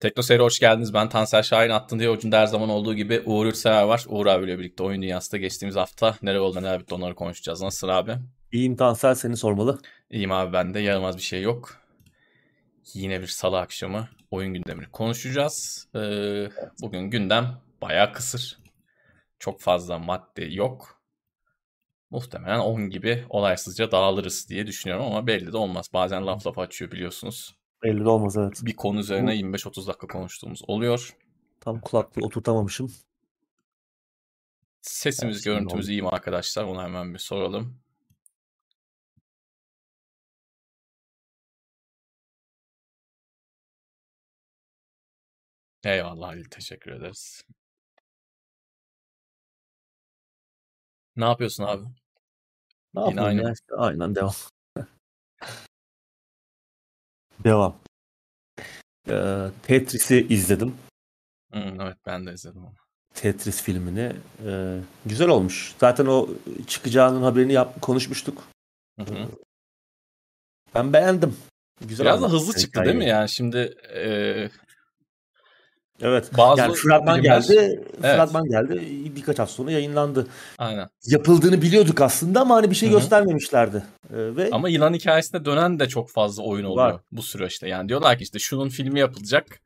Tekno Seyir'e hoş geldiniz. Ben Tansel Şahin. Attın diye ucunda her zaman olduğu gibi Uğur Yurtsever var. Uğur abiyle birlikte oyun dünyasında geçtiğimiz hafta nereye oldu neler bitti onları konuşacağız. Nasılsın abi? İyiyim Tansel seni sormalı. İyiyim abi ben de. Yaramaz bir şey yok. Yine bir salı akşamı oyun gündemini konuşacağız. Ee, bugün gündem bayağı kısır. Çok fazla madde yok. Muhtemelen 10 gibi olaysızca dağılırız diye düşünüyorum ama belli de olmaz. Bazen laf laf açıyor biliyorsunuz. Belli olmaz evet. Bir konu üzerine 25-30 dakika konuştuğumuz oluyor. Tam kulaklığı oturtamamışım. Sesimiz, Evet, görüntümüz iyi mi arkadaşlar? Onu hemen bir soralım. Eyvallah Halil, teşekkür ederiz. Ne yapıyorsun abi? Ne Yine aynı ya aynen devam. Devam. Ee, Tetris'i izledim. Hı, evet ben de izledim onu. Tetris filmini. Ee, güzel olmuş. Zaten o çıkacağının haberini yap konuşmuştuk. Hı hı. Ben beğendim. Güzel Biraz da hızlı çıktı değil mi yani? Şimdi e, Evet. bazı Yani fragman geldi. Evet, Fragman geldi. Birkaç hafta sonra yayınlandı. aynen. Yapıldığını biliyorduk aslında ama hani bir şey Hı hı. göstermemişlerdi. Ee, ve Ama yılan hikayesinde dönen de çok fazla oyun oluyor var. bu süreçte. Yani diyorlar ki işte şunun filmi yapılacak.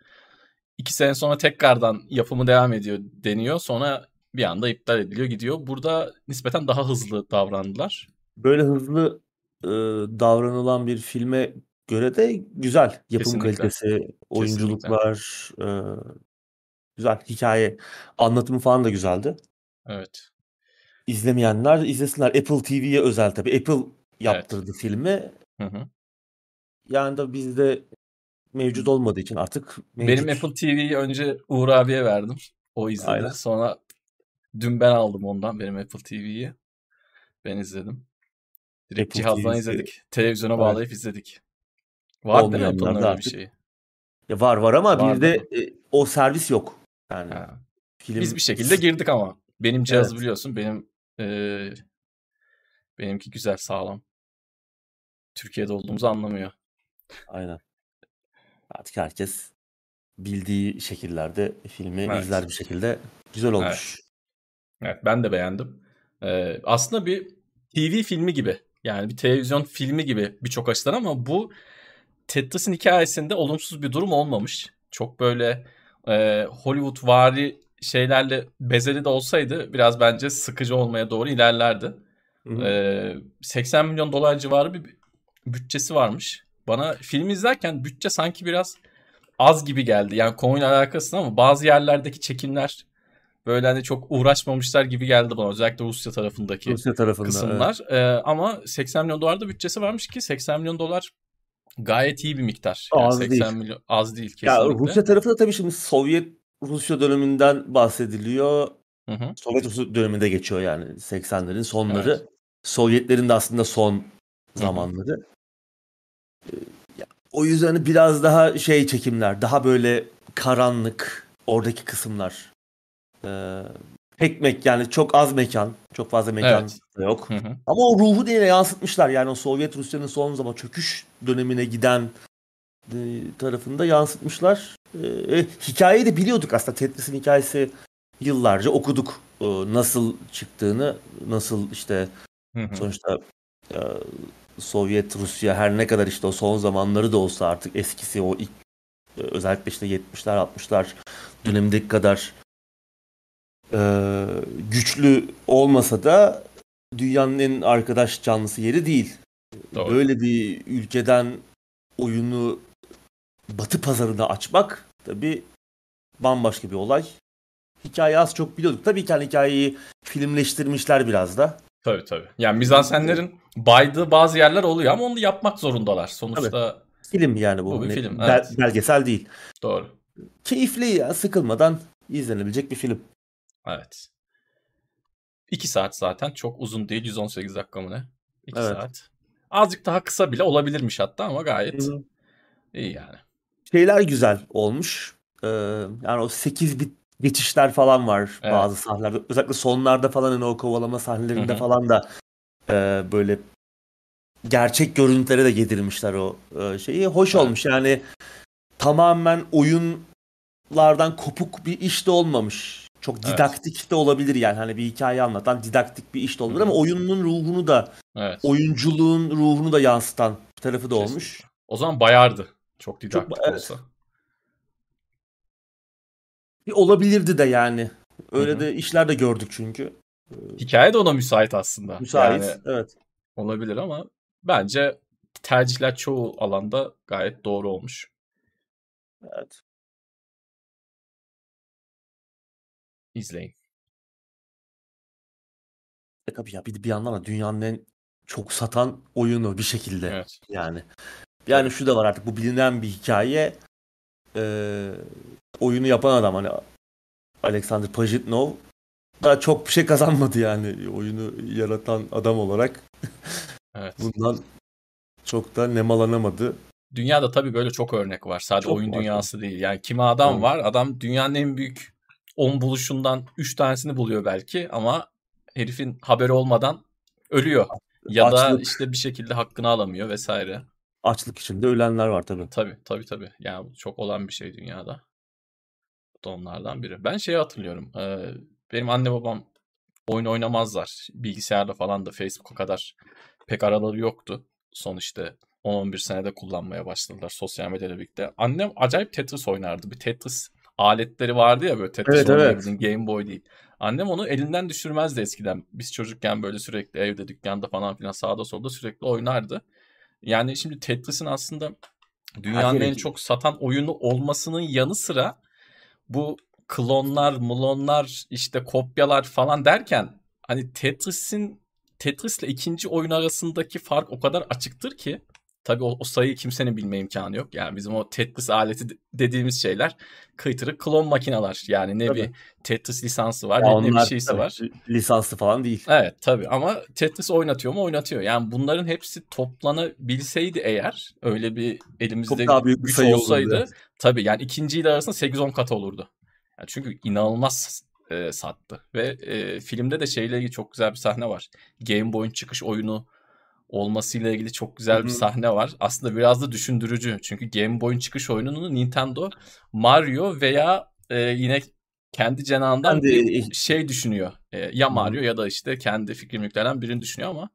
İki sene sonra tekrardan yapımı devam ediyor deniyor. Sonra bir anda iptal ediliyor gidiyor. Burada nispeten daha hızlı davrandılar. böyle hızlı e, davranılan bir filme göre de güzel. Yapım Kesinlikle. kalitesi, oyunculuklar, e, güzel. Hikaye, anlatımı falan da güzeldi. Evet. İzlemeyenler izlesinler. Apple TV'ye özel tabii. Apple Evet. yaptırdı filmi. Hı hı. Yani da bizde mevcut olmadığı için artık Benim mevcut. Apple TV'yi önce Uğur abiye verdim. O izledi. Aynen. Sonra dün ben aldım ondan benim Apple TV'yi. Ben izledim. Direkt Apple cihazdan TV'si izledik. Televizyona evet, bağlayıp izledik. Var değil mi Apple'ın öyle bir şeyi? ya var var ama Var bir de mi? e, o servis yok. Yani Ha. Biz film bir şekilde girdik ama. Benim cihazı evet. biliyorsun. Benim eee, benimki güzel sağlam. Türkiye'de olduğumuzu anlamıyor. Aynen. Artık herkes bildiği şekillerde filmi Evet. izler bir şekilde. Güzel Evet. olmuş. Evet ben de beğendim. Ee, aslında bir TV filmi gibi. Yani bir televizyon filmi gibi birçok açıdan ama bu Tetris'in hikayesinde olumsuz bir durum olmamış. Çok böyle e, Hollywood vari şeylerle bezeli de olsaydı biraz bence sıkıcı olmaya doğru ilerlerdi. Hı hı. Ee, 80 milyon dolar civarı bir bütçesi varmış. Bana filmi izlerken bütçe sanki biraz az gibi geldi. Yani konuyla alakası ama bazı yerlerdeki çekimler böyle hani çok uğraşmamışlar gibi geldi bana. Özellikle Rusya tarafındaki Rusya tarafında evet. kısımlar. Ee, ama 80 milyon dolar da bütçesi varmış ki 80 milyon dolar gayet iyi bir miktar. Yani Az 80 değil. milyon az değil Ya kesinlikle. Rusya tarafı da tabii şimdi Sovyet Rusya döneminden bahsediliyor. Hı hı. Sovyet Rusya döneminde geçiyor yani 80'lerin Evet. sonları. Sovyetlerin de aslında son Hı zamanları. Ya, o yüzden biraz daha şey çekimler, daha böyle karanlık oradaki kısımlar. Ee, tek mek yani çok az mekan, çok fazla mekan Evet. da yok. Hı hı. Ama o ruhu da yine yansıtmışlar. Yani o Sovyet Rusya'nın son zaman çöküş dönemine giden e, tarafında yansıtmışlar. E, e, hikayeyi de biliyorduk aslında. Tetris'in hikayesi yıllarca okuduk. E, nasıl çıktığını, nasıl işte Hı hı. sonuçta e, Sovyet Rusya her ne kadar işte o son zamanları da olsa artık eskisi o ilk e, özellikle işte 70'ler 60'lar dönemindeki kadar e, güçlü olmasa da dünyanın en arkadaş canlısı yeri değil. Doğru. Böyle bir ülkeden oyunu batı pazarına açmak tabii bambaşka bir olay. Hikaye az çok biliyorduk. Tabii ki hani hikayeyi filmleştirmişler biraz da. Tabii tabii. Yani mizansenlerin baydığı bazı yerler oluyor ama onu yapmak zorundalar. Tabii. Sonuçta Film yani bu. bu bir Hani film. bel- Evet. belgesel değil. Doğru. Keyifli ya sıkılmadan izlenebilecek bir film. Evet. 2 saat zaten. Çok uzun değil. 118 dakika mı ne? 2 Evet. saat. Azıcık daha kısa bile olabilirmiş hatta ama gayet Hı iyi yani. Şeyler güzel olmuş. Ee, yani o 8 bit geçişler falan var Evet. bazı sahnelerde. Özellikle sonlarda falan hani o kovalama sahnelerinde falan da e, böyle gerçek görüntülere de yedirmişler o e, şeyi. Hoş Evet. olmuş yani tamamen oyun oyunlardan kopuk bir iş de olmamış. Çok didaktik evet. de olabilir yani. Hani bir hikaye anlatan didaktik bir iş de olabilir Hı. ama oyunun ruhunu da evet. oyunculuğun ruhunu da yansıtan tarafı da Kesinlikle. olmuş. O zaman bayardı. Çok didaktik Çok, olsa. Evet. Bir olabilirdi de yani. Öyle Hı-hı. de işler de gördük çünkü. Hikaye de ona müsait aslında. Müsait, yani evet. Olabilir ama bence tercihler çoğu alanda gayet doğru olmuş. Evet. İzleyin. E tabii ya bir, bir yandan da dünyanın en çok satan oyunu bir şekilde. Evet. Yani. Yani şu da var artık bu bilinen bir hikaye. Ee, oyunu yapan adam hani Alexander Pajitnov daha çok bir şey kazanmadı yani oyunu yaratan adam olarak. Evet. Bundan çok da nemalanamadı. Dünyada tabii böyle çok örnek var. Sadece çok oyun var. dünyası değil. Yani kimi adam evet. var. Adam dünyanın en büyük 10 buluşundan 3 tanesini buluyor belki ama herifin haberi olmadan ölüyor. Ya Açlık. da işte bir şekilde hakkını alamıyor vesaire. Açlık içinde ölenler var tabii. Tabii tabii tabii. Yani çok olan bir şey dünyada. Bu da onlardan biri. Ben şeyi hatırlıyorum. benim anne babam oyun oynamazlar. Bilgisayarda falan da Facebook'a kadar pek araları yoktu. Son işte 10-11 senede kullanmaya başladılar sosyal medyayla birlikte. Annem acayip Tetris oynardı. Bir Tetris aletleri vardı ya böyle Tetris evet, evet. Game Boy değil. Annem onu elinden düşürmezdi eskiden. Biz çocukken böyle sürekli evde, dükkanda falan filan sağda solda sürekli oynardı. Yani şimdi Tetris'in aslında dünyanın en çok satan oyunu olmasının yanı sıra bu klonlar, mulonlar, işte kopyalar falan derken hani Tetris'in Tetris'le ikinci oyun arasındaki fark o kadar açıktır ki Tabii o, o sayıyı kimsenin bilme imkanı yok. Yani bizim o Tetris aleti dediğimiz şeyler kıytırık klon makineler. Yani ne tabii. bir Tetris lisansı var ya ne, ne bir şeysi var. Lisanslı falan değil. Evet tabii ama Tetris oynatıyor mu oynatıyor. Yani bunların hepsi toplanabilseydi eğer öyle bir elimizde Çok daha büyük bir sayı olsaydı. Olurdu. Tabii yani ikinciyle arasında 8-10 kat olurdu. Yani çünkü inanılmaz e, sattı. Ve e, filmde de şeyle ilgili çok güzel bir sahne var. Game Boy'un çıkış oyunu olmasıyla ilgili çok güzel bir sahne var. Aslında biraz da düşündürücü. Çünkü Game Boy'un çıkış oyununu Nintendo Mario veya e, yine kendi cenahından kendi... bir şey düşünüyor. E, ya Mario Hı-hı. ya da işte kendi fikrimliklerden birini düşünüyor ama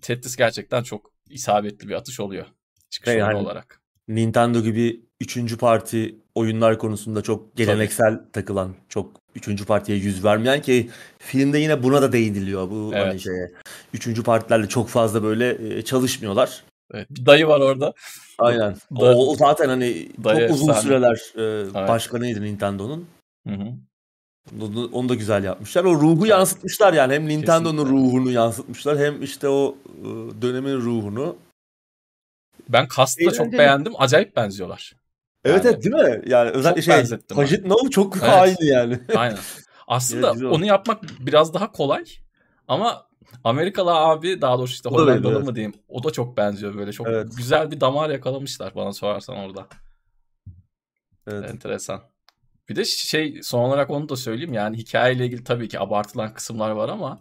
Tetris gerçekten çok isabetli bir atış oluyor. Çıkış yani, olarak. Nintendo gibi üçüncü parti oyunlar konusunda çok geleneksel Tabii. takılan, çok üçüncü partiye yüz vermeyen ki filmde yine buna da değiniliyor bu evet. hani şeye. Üçüncü partilerle çok fazla böyle e, çalışmıyorlar. Evet, bir dayı var orada. Aynen. Da, o, o zaten hani dayı, çok uzun sahne. süreler e, evet. başkanıydı Nintendo'nun. Hı hı. Onu, onu da güzel yapmışlar. O ruhu yansıtmışlar yani. Hem Nintendo'nun ruhunu yansıtmışlar hem işte o e, dönemin ruhunu. Ben Kast'ı da çok beğendim. Acayip benziyorlar. Evet yani, evet değil mi? Yani özellikle şey Pajit Nov çok evet. aynı yani. Aynen. Aslında evet, onu yapmak biraz daha kolay ama Amerikalı abi daha doğrusu işte Hollandalı evet. mı diyeyim o da çok benziyor böyle çok evet. güzel bir damar yakalamışlar bana sorarsan orada. Evet. Enteresan. Bir de şey son olarak onu da söyleyeyim yani hikayeyle ilgili tabii ki abartılan kısımlar var ama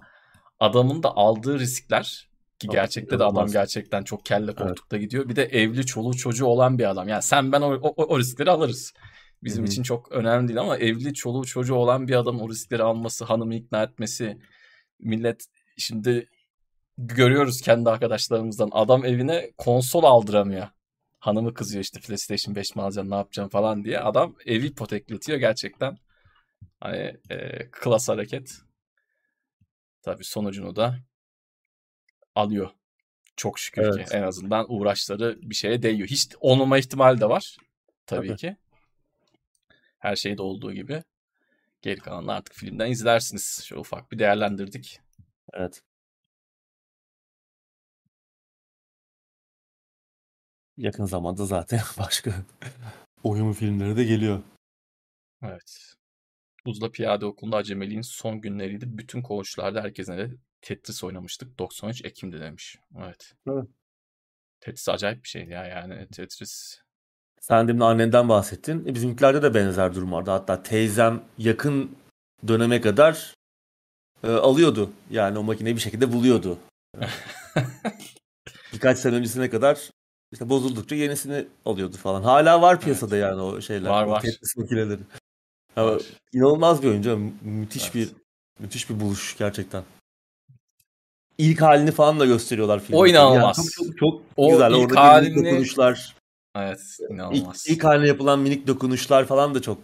adamın da aldığı riskler ki gerçekte de adam gerçekten çok kelle koltukta evet. gidiyor. Bir de evli çoluğu çocuğu olan bir adam. Yani sen ben o, o, o riskleri alırız. Bizim Hı-hı. için çok önemli değil ama evli çoluğu çocuğu olan bir adam o riskleri alması, hanımı ikna etmesi. Millet şimdi görüyoruz kendi arkadaşlarımızdan. Adam evine konsol aldıramıyor. Hanımı kızıyor işte PlayStation 5 mi alacaksın ne yapacaksın falan diye. Adam evi ipotekletiyor gerçekten. Hani e, klas hareket. Tabii sonucunu da alıyor. Çok şükür evet. ki en azından uğraşları bir şeye değiyor. Hiç olmama ihtimali de var tabii, tabii. ki. Her şeyde olduğu gibi. Geri kalanını artık filmden izlersiniz. Şöyle ufak bir değerlendirdik. Evet. Yakın zamanda zaten başka oyun filmleri de geliyor. Evet. Uzla Piyade Okulu'nda acemeliğin son günleriydi. Bütün koğuşlarda herkesin de Tetris oynamıştık. 93 Ekim'de demiş. Evet. Evet. Tetris acayip bir şeydi ya yani. Tetris sen demin annenden bahsettin. E, bizimkilerde de benzer durum vardı. Hatta teyzem yakın döneme kadar e, alıyordu. Yani o makineyi bir şekilde buluyordu. Birkaç sene öncesine kadar işte bozuldukça yenisini alıyordu falan. Hala var piyasada evet. yani o şeyler. Var var. Tetris makineleri. Ya, inanılmaz bir oyuncu. Müthiş evet. bir müthiş bir buluş gerçekten. İlk halini falan da gösteriyorlar filmde. O inanılmaz. Yani çok, çok, çok o güzel. Ilk Orada halini... dokunuşlar. Evet inanılmaz. İlk, ilk haline yapılan minik dokunuşlar falan da çok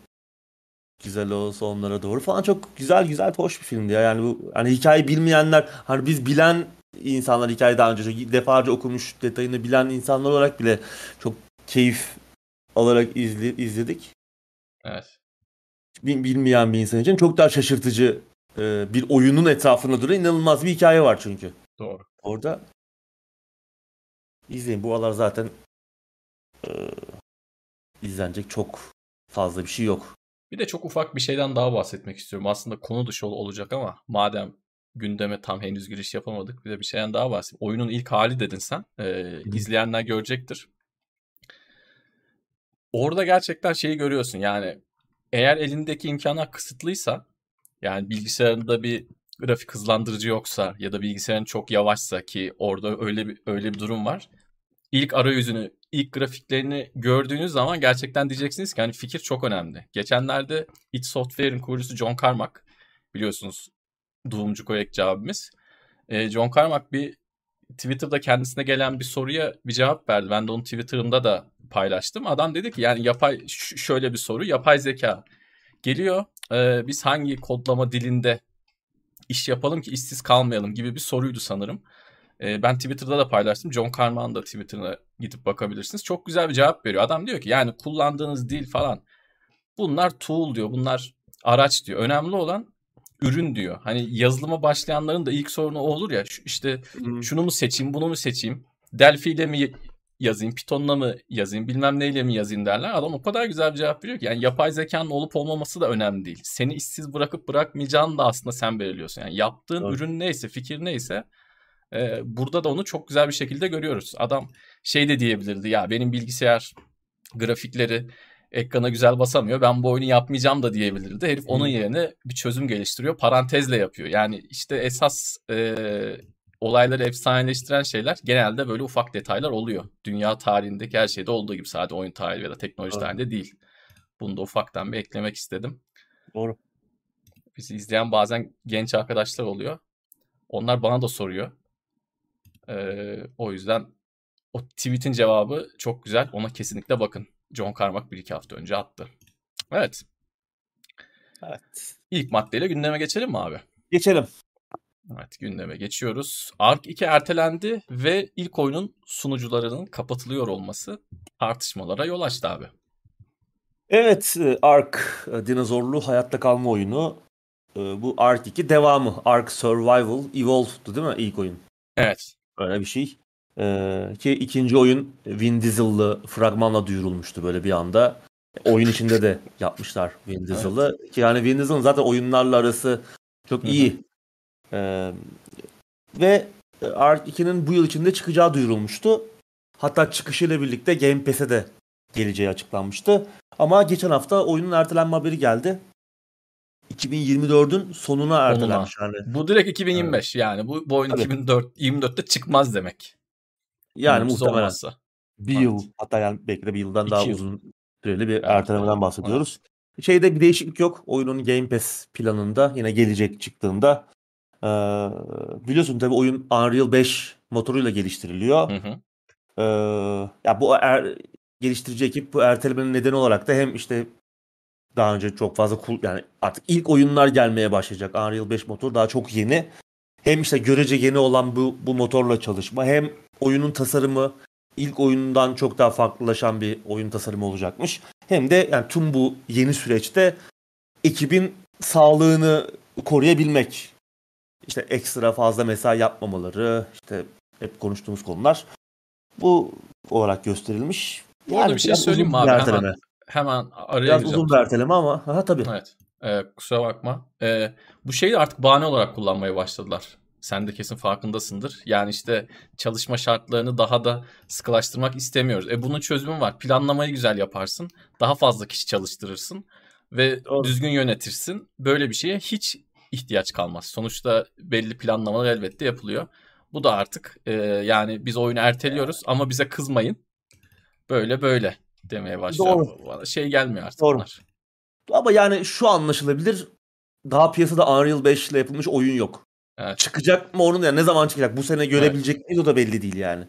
güzel o sonlara doğru falan çok güzel güzel hoş bir filmdi ya. Yani bu hani hikaye bilmeyenler hani biz bilen insanlar hikayeyi daha önce defalarca okumuş detayını bilen insanlar olarak bile çok keyif alarak izli, izledik. Evet. Bilmeyen bir insan için çok daha şaşırtıcı e, bir oyunun etrafında duran inanılmaz bir hikaye var çünkü. Doğru. Orada izleyin. Bu aralar zaten e, izlenecek çok fazla bir şey yok. Bir de çok ufak bir şeyden daha bahsetmek istiyorum. Aslında konu dışı olacak ama madem gündeme tam henüz giriş yapamadık. Bir de bir şeyden daha bahsedeyim. Oyunun ilk hali dedin sen. Ee, izleyenler görecektir. Orada gerçekten şeyi görüyorsun. Yani eğer elindeki imkanlar kısıtlıysa yani bilgisayarında bir grafik hızlandırıcı yoksa ya da bilgisayarın çok yavaşsa ki orada öyle bir öyle bir durum var. İlk arayüzünü, ilk grafiklerini gördüğünüz zaman gerçekten diyeceksiniz ki hani fikir çok önemli. Geçenlerde id Software'in kurucusu John Carmack biliyorsunuz Doğumcu Koyekçi abimiz. E, John Carmack bir Twitter'da kendisine gelen bir soruya bir cevap verdi. Ben de onu Twitter'ımda da paylaştım. Adam dedi ki yani yapay şöyle bir soru. Yapay zeka geliyor. E, biz hangi kodlama dilinde iş yapalım ki işsiz kalmayalım gibi bir soruydu sanırım. E, ben Twitter'da da paylaştım. John Carmack'ın da Twitter'ına gidip bakabilirsiniz. Çok güzel bir cevap veriyor. Adam diyor ki yani kullandığınız dil falan bunlar tool diyor. Bunlar araç diyor. Önemli olan ürün diyor. Hani yazılıma başlayanların da ilk sorunu o olur ya işte hmm. şunu mu seçeyim bunu mu seçeyim Delphi ile mi yazayım Python'la mı yazayım bilmem neyle mi yazayım derler. Adam o kadar güzel bir cevap veriyor ki yani yapay zekanın olup olmaması da önemli değil. Seni işsiz bırakıp bırakmayacağını da aslında sen belirliyorsun. Yani yaptığın evet. ürün neyse fikir neyse e, burada da onu çok güzel bir şekilde görüyoruz. Adam şey de diyebilirdi ya benim bilgisayar grafikleri ekrana güzel basamıyor. Ben bu oyunu yapmayacağım da diyebilirdi. Herif onun yerine bir çözüm geliştiriyor. Parantezle yapıyor. Yani işte esas e, olayları efsaneleştiren şeyler genelde böyle ufak detaylar oluyor. Dünya tarihindeki her şeyde olduğu gibi sadece oyun tarihi ya da teknoloji Doğru. tarihinde değil. Bunu da ufaktan bir eklemek istedim. Doğru. Bizi izleyen bazen genç arkadaşlar oluyor. Onlar bana da soruyor. Ee, o yüzden o tweet'in cevabı çok güzel. Ona kesinlikle bakın. John Carmack bir iki hafta önce attı. Evet. Evet. İlk maddeyle gündeme geçelim mi abi? Geçelim. Evet gündeme geçiyoruz. Ark 2 ertelendi ve ilk oyunun sunucularının kapatılıyor olması tartışmalara yol açtı abi. Evet e, Ark e, dinozorlu hayatta kalma oyunu. E, bu Ark 2 devamı. Ark Survival Evolved'du değil mi ilk oyun? Evet. Öyle bir şey. Ee, ki ikinci oyun Vin Diesel'lı fragmanla duyurulmuştu böyle bir anda. Oyun içinde de yapmışlar Vin Diesel'ı. Evet. Ki yani Vin Diesel'ın zaten oyunlarla arası çok iyi. Ee, ve Ark 2'nin bu yıl içinde çıkacağı duyurulmuştu. Hatta çıkışıyla birlikte Game Pass'e de geleceği açıklanmıştı. Ama geçen hafta oyunun ertelenme haberi geldi. 2024'ün sonuna ertelenmiş yani. Bu direkt 2025 evet. yani. Bu, bu oyun Tabii. 2024 24'te çıkmaz demek. Yani Olumsuz muhtemelen olmazsa. bir evet. yıl hatta yani belki de bir yıldan İki daha yıl. uzun süreli bir evet, ertelemeden bahsediyoruz. Evet. Şeyde bir değişiklik yok. Oyunun Game Pass planında yine gelecek çıktığında. Ee, biliyorsun tabii oyun Unreal 5 motoruyla geliştiriliyor. Hı hı. Ee, ya bu er, geliştirici ekip bu ertelemenin nedeni olarak da hem işte daha önce çok fazla cool, yani artık ilk oyunlar gelmeye başlayacak. Unreal 5 motor daha çok yeni. Hem işte görece yeni olan bu, bu motorla çalışma hem oyunun tasarımı ilk oyundan çok daha farklılaşan bir oyun tasarımı olacakmış. Hem de yani tüm bu yeni süreçte ekibin sağlığını koruyabilmek. İşte ekstra fazla mesai yapmamaları, işte hep konuştuğumuz konular bu olarak gösterilmiş. Bu arada bir şey söyleyeyim mi abi? Hemen, hemen araya Biraz uzun bir erteleme ama ha tabii. Evet. Ee, kusura bakma. Ee, bu şeyi artık bahane olarak kullanmaya başladılar. Sen de kesin farkındasındır. Yani işte çalışma şartlarını daha da sıkılaştırmak istemiyoruz. E bunun çözümü var. Planlamayı güzel yaparsın. Daha fazla kişi çalıştırırsın ve Doğru. düzgün yönetirsin. Böyle bir şeye hiç ihtiyaç kalmaz. Sonuçta belli planlamalar elbette yapılıyor. Bu da artık e, yani biz oyunu erteliyoruz ama bize kızmayın. böyle böyle demeye başlıyor. Doğru. Bana şey gelmiyor artık Doğru. bunlar. Ama yani şu anlaşılabilir. Daha piyasada Unreal 5 ile yapılmış oyun yok. Evet. Çıkacak mı onun yani ne zaman çıkacak? Bu sene görebilecek miyiz o da belli değil yani.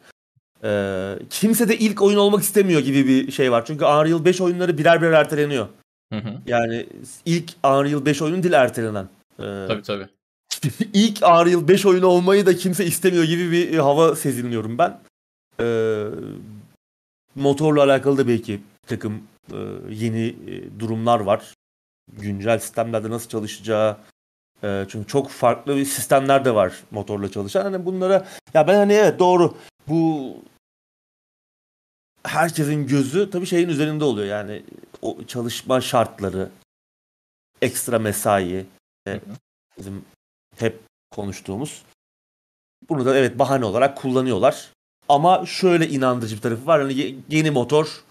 Ee, kimse de ilk oyun olmak istemiyor gibi bir şey var. Çünkü Unreal 5 oyunları birer birer erteleniyor. Hı hı. Yani ilk Unreal 5 oyun değil ertelenen. Ee, Tabii tabii. ilk Unreal 5 oyunu olmayı da kimse istemiyor gibi bir hava sezinliyorum ben. Ee, motorla alakalı da belki takım e, yeni e, durumlar var. Güncel sistemlerde nasıl çalışacağı. E, çünkü çok farklı bir sistemler de var motorla çalışan. Hani bunlara ya ben hani evet doğru bu herkesin gözü tabii şeyin üzerinde oluyor. Yani o çalışma şartları, ekstra mesai, e, Hı hı. bizim hep konuştuğumuz. Bunu da evet bahane olarak kullanıyorlar. Ama şöyle inandırıcı bir tarafı var. Hani ye- yeni motor,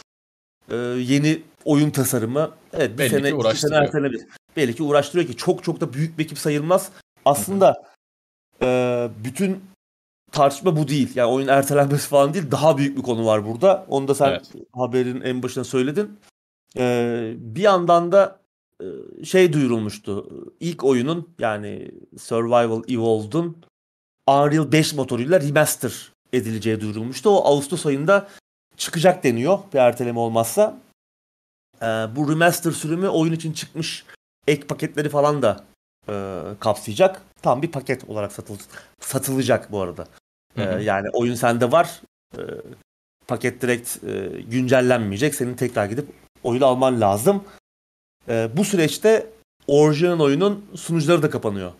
e, yeni oyun tasarımı. Evet bir Belli ki sene, iki sene uğraştırıyor. ertelenebilir. Belli ki uğraştırıyor ki çok çok da büyük bir ekip sayılmaz. Aslında e, bütün tartışma bu değil. Yani oyun ertelenmesi falan değil. Daha büyük bir konu var burada. Onu da sen Evet. haberin en başına söyledin. E, bir yandan da şey duyurulmuştu. İlk oyunun yani Survival Evolved'un Unreal 5 motoruyla remaster edileceği duyurulmuştu. O Ağustos ayında çıkacak deniyor bir erteleme olmazsa. Ee, bu remaster sürümü oyun için çıkmış ek paketleri falan da e, kapsayacak. Tam bir paket olarak satıl satılacak bu arada. Ee, Hı hı. yani oyun sende var. Ee, paket direkt e, güncellenmeyecek. Senin tekrar gidip oyunu alman lazım. Ee, bu süreçte orijinal oyunun sunucuları da kapanıyor.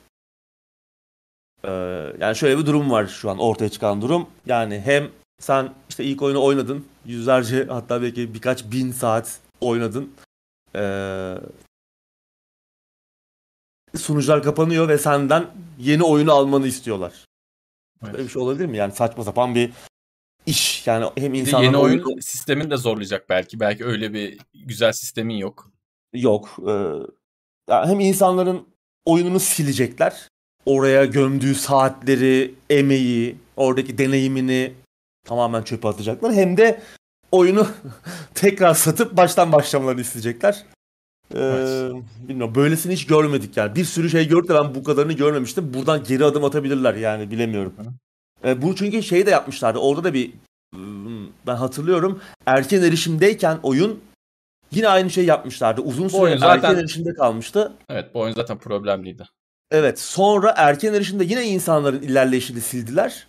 Ee, yani şöyle bir durum var şu an ortaya çıkan durum. Yani hem sen işte ilk oyunu oynadın. Yüzlerce hatta belki birkaç bin saat oynadın. Ee, sunucular kapanıyor ve senden yeni oyunu almanı istiyorlar. Evet. Böyle bir şey olabilir mi? Yani saçma sapan bir iş. Yani hem insanlar yeni oyun sistemini de zorlayacak belki. Belki öyle bir güzel sistemin yok. Yok. Ya hem insanların oyununu silecekler. Oraya gömdüğü saatleri, emeği, oradaki deneyimini tamamen çöpe atacaklar. Hem de oyunu tekrar satıp baştan başlamalarını isteyecekler. Ee, Evet. Bilmiyorum. Böylesini hiç görmedik yani. Bir sürü şey gördük de ben bu kadarını görmemiştim. Buradan geri adım atabilirler yani bilemiyorum. Ee, bu çünkü şey de yapmışlardı. Orada da bir ben hatırlıyorum. Erken erişimdeyken oyun yine aynı şey yapmışlardı. Uzun süre oyun zaten- erken erişimde kalmıştı. Evet bu oyun zaten problemliydi. Evet. Sonra erken erişimde yine insanların ilerleyişini sildiler.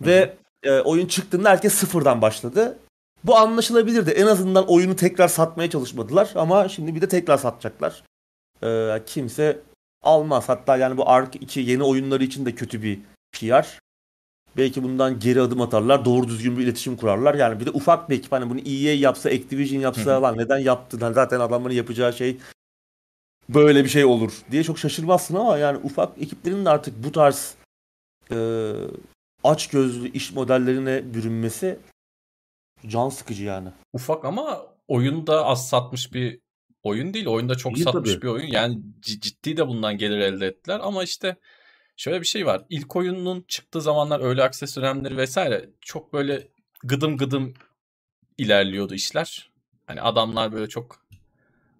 Ve e, oyun çıktığında herkes sıfırdan başladı. Bu anlaşılabilirdi. En azından oyunu tekrar satmaya çalışmadılar. Ama şimdi bir de tekrar satacaklar. Ee, kimse almaz. Hatta yani bu Ark 2 yeni oyunları için de kötü bir PR. Belki bundan geri adım atarlar. Doğru düzgün bir iletişim kurarlar. Yani bir de ufak bir ekip. Hani bunu EA yapsa, Activision yapsa lan neden yaptın? Hani zaten adamların yapacağı şey böyle bir şey olur diye çok şaşırmazsın ama yani ufak ekiplerin de artık bu tarz e, aç gözlü iş modellerine bürünmesi can sıkıcı yani. Ufak ama oyunda az satmış bir oyun değil. Oyunda çok Değil satmış tabii. bir oyun. Yani ciddi de bundan gelir elde ettiler. Ama işte şöyle bir şey var. İlk oyunun çıktığı zamanlar öyle akses dönemleri vesaire çok böyle gıdım gıdım ilerliyordu işler. Hani adamlar böyle çok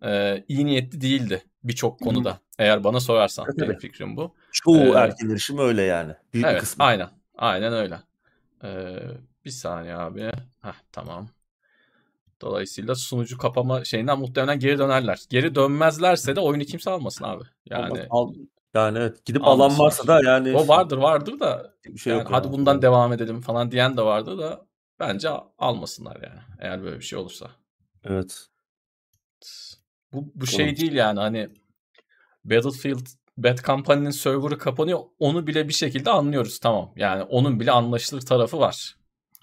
e, iyi niyetli değildi birçok konuda. Eğer bana sorarsan Tabii, benim fikrim bu. Çoğu Ee, erken erişim öyle yani. Büyük bir Evet kısmı. aynen. Aynen öyle. Ee, bir saniye abi. Heh, tamam. Dolayısıyla sunucu kapama şeyinden muhtemelen geri dönerler. Geri dönmezlerse de oyunu kimse almasın abi. Yani Al- yani evet gidip alan Almasınlar. varsa da yani o vardır vardır da bir şey yani yok. hadi yani. bundan devam edelim falan diyen de vardı da bence almasınlar yani. Eğer böyle bir şey olursa. Evet. Bu bu şey değil yani hani Battlefield Bad Company'nin server'ı kapanıyor. Onu bile bir şekilde anlıyoruz tamam. Yani onun bile anlaşılır tarafı var.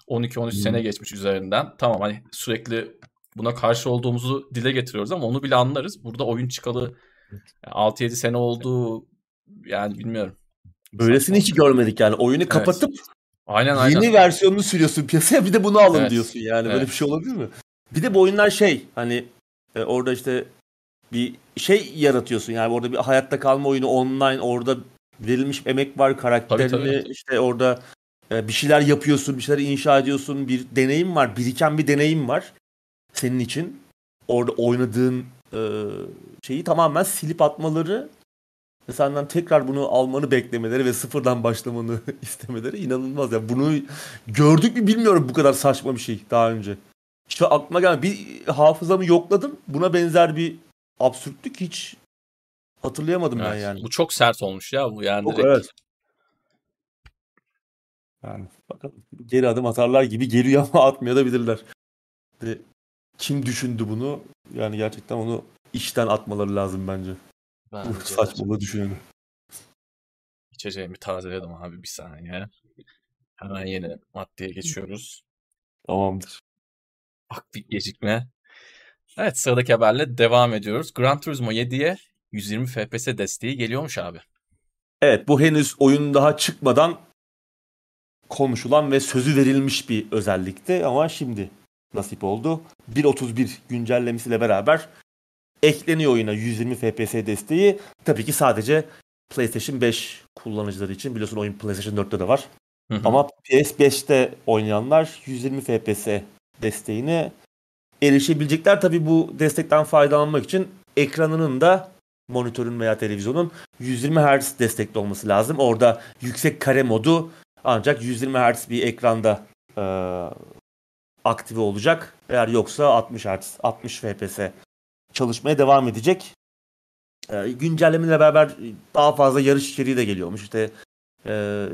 12-13 Hmm. sene geçmiş üzerinden. Tamam hani sürekli buna karşı olduğumuzu dile getiriyoruz ama onu bile anlarız. Burada oyun çıkalı yani 6-7 sene oldu. Yani bilmiyorum. Böylesini Saçma. hiç görmedik yani. Oyunu kapatıp Aynen aynen. yeni versiyonunu sürüyorsun piyasaya bir de bunu alın Evet. diyorsun yani. Böyle Evet. bir şey olabilir mi? Bir de bu oyunlar şey hani e, orada işte bir şey yaratıyorsun yani orada bir hayatta kalma oyunu online orada verilmiş emek var karakterini Tabii, tabii. işte orada e, bir şeyler yapıyorsun, bir şeyler inşa ediyorsun, bir deneyim var, biriken bir deneyim var senin için. Orada oynadığın e, şeyi tamamen silip atmaları ve senden tekrar bunu almanı beklemeleri ve sıfırdan başlamanı istemeleri inanılmaz. Yani bunu gördük mü bilmiyorum bu kadar saçma bir şey daha önce. İşte aklıma geldi. Bir hafızamı yokladım. Buna benzer bir absürtlük hiç hatırlayamadım Evet, ben yani. Bu çok sert olmuş ya bu yani Çok, direkt. evet. Yani bakalım geri adım atarlar gibi geliyor ama atmaya da bilirler. De, kim düşündü bunu? Yani gerçekten onu işten atmaları lazım bence. De. saçmalığı düşüneni. İçeceğimi tazeledim abi bir saniye. Hemen yeni maddeye geçiyoruz. Tamamdır. Bak bir gecikme. Evet sıradaki haberle devam ediyoruz. Gran Turismo 7'ye 120 FPS desteği geliyormuş abi. Evet bu henüz oyun daha çıkmadan konuşulan ve sözü verilmiş bir özellikti ama şimdi nasip oldu. 1.31 güncellemesiyle beraber ekleniyor oyuna 120 FPS desteği. Tabii ki sadece PlayStation 5 kullanıcıları için biliyorsun oyun PlayStation 4'te de var. Hı hı. Ama PS5'te oynayanlar 120 FPS desteğine erişebilecekler. Tabii bu destekten faydalanmak için ekranının da monitörün veya televizyonun 120 Hz destekli olması lazım. Orada yüksek kare modu ancak 120 Hz bir ekranda e, aktive olacak. Eğer yoksa 60 Hz, 60 FPS çalışmaya devam edecek. E, güncellemeyle beraber daha fazla yarış içeriği de geliyormuş. İşte e,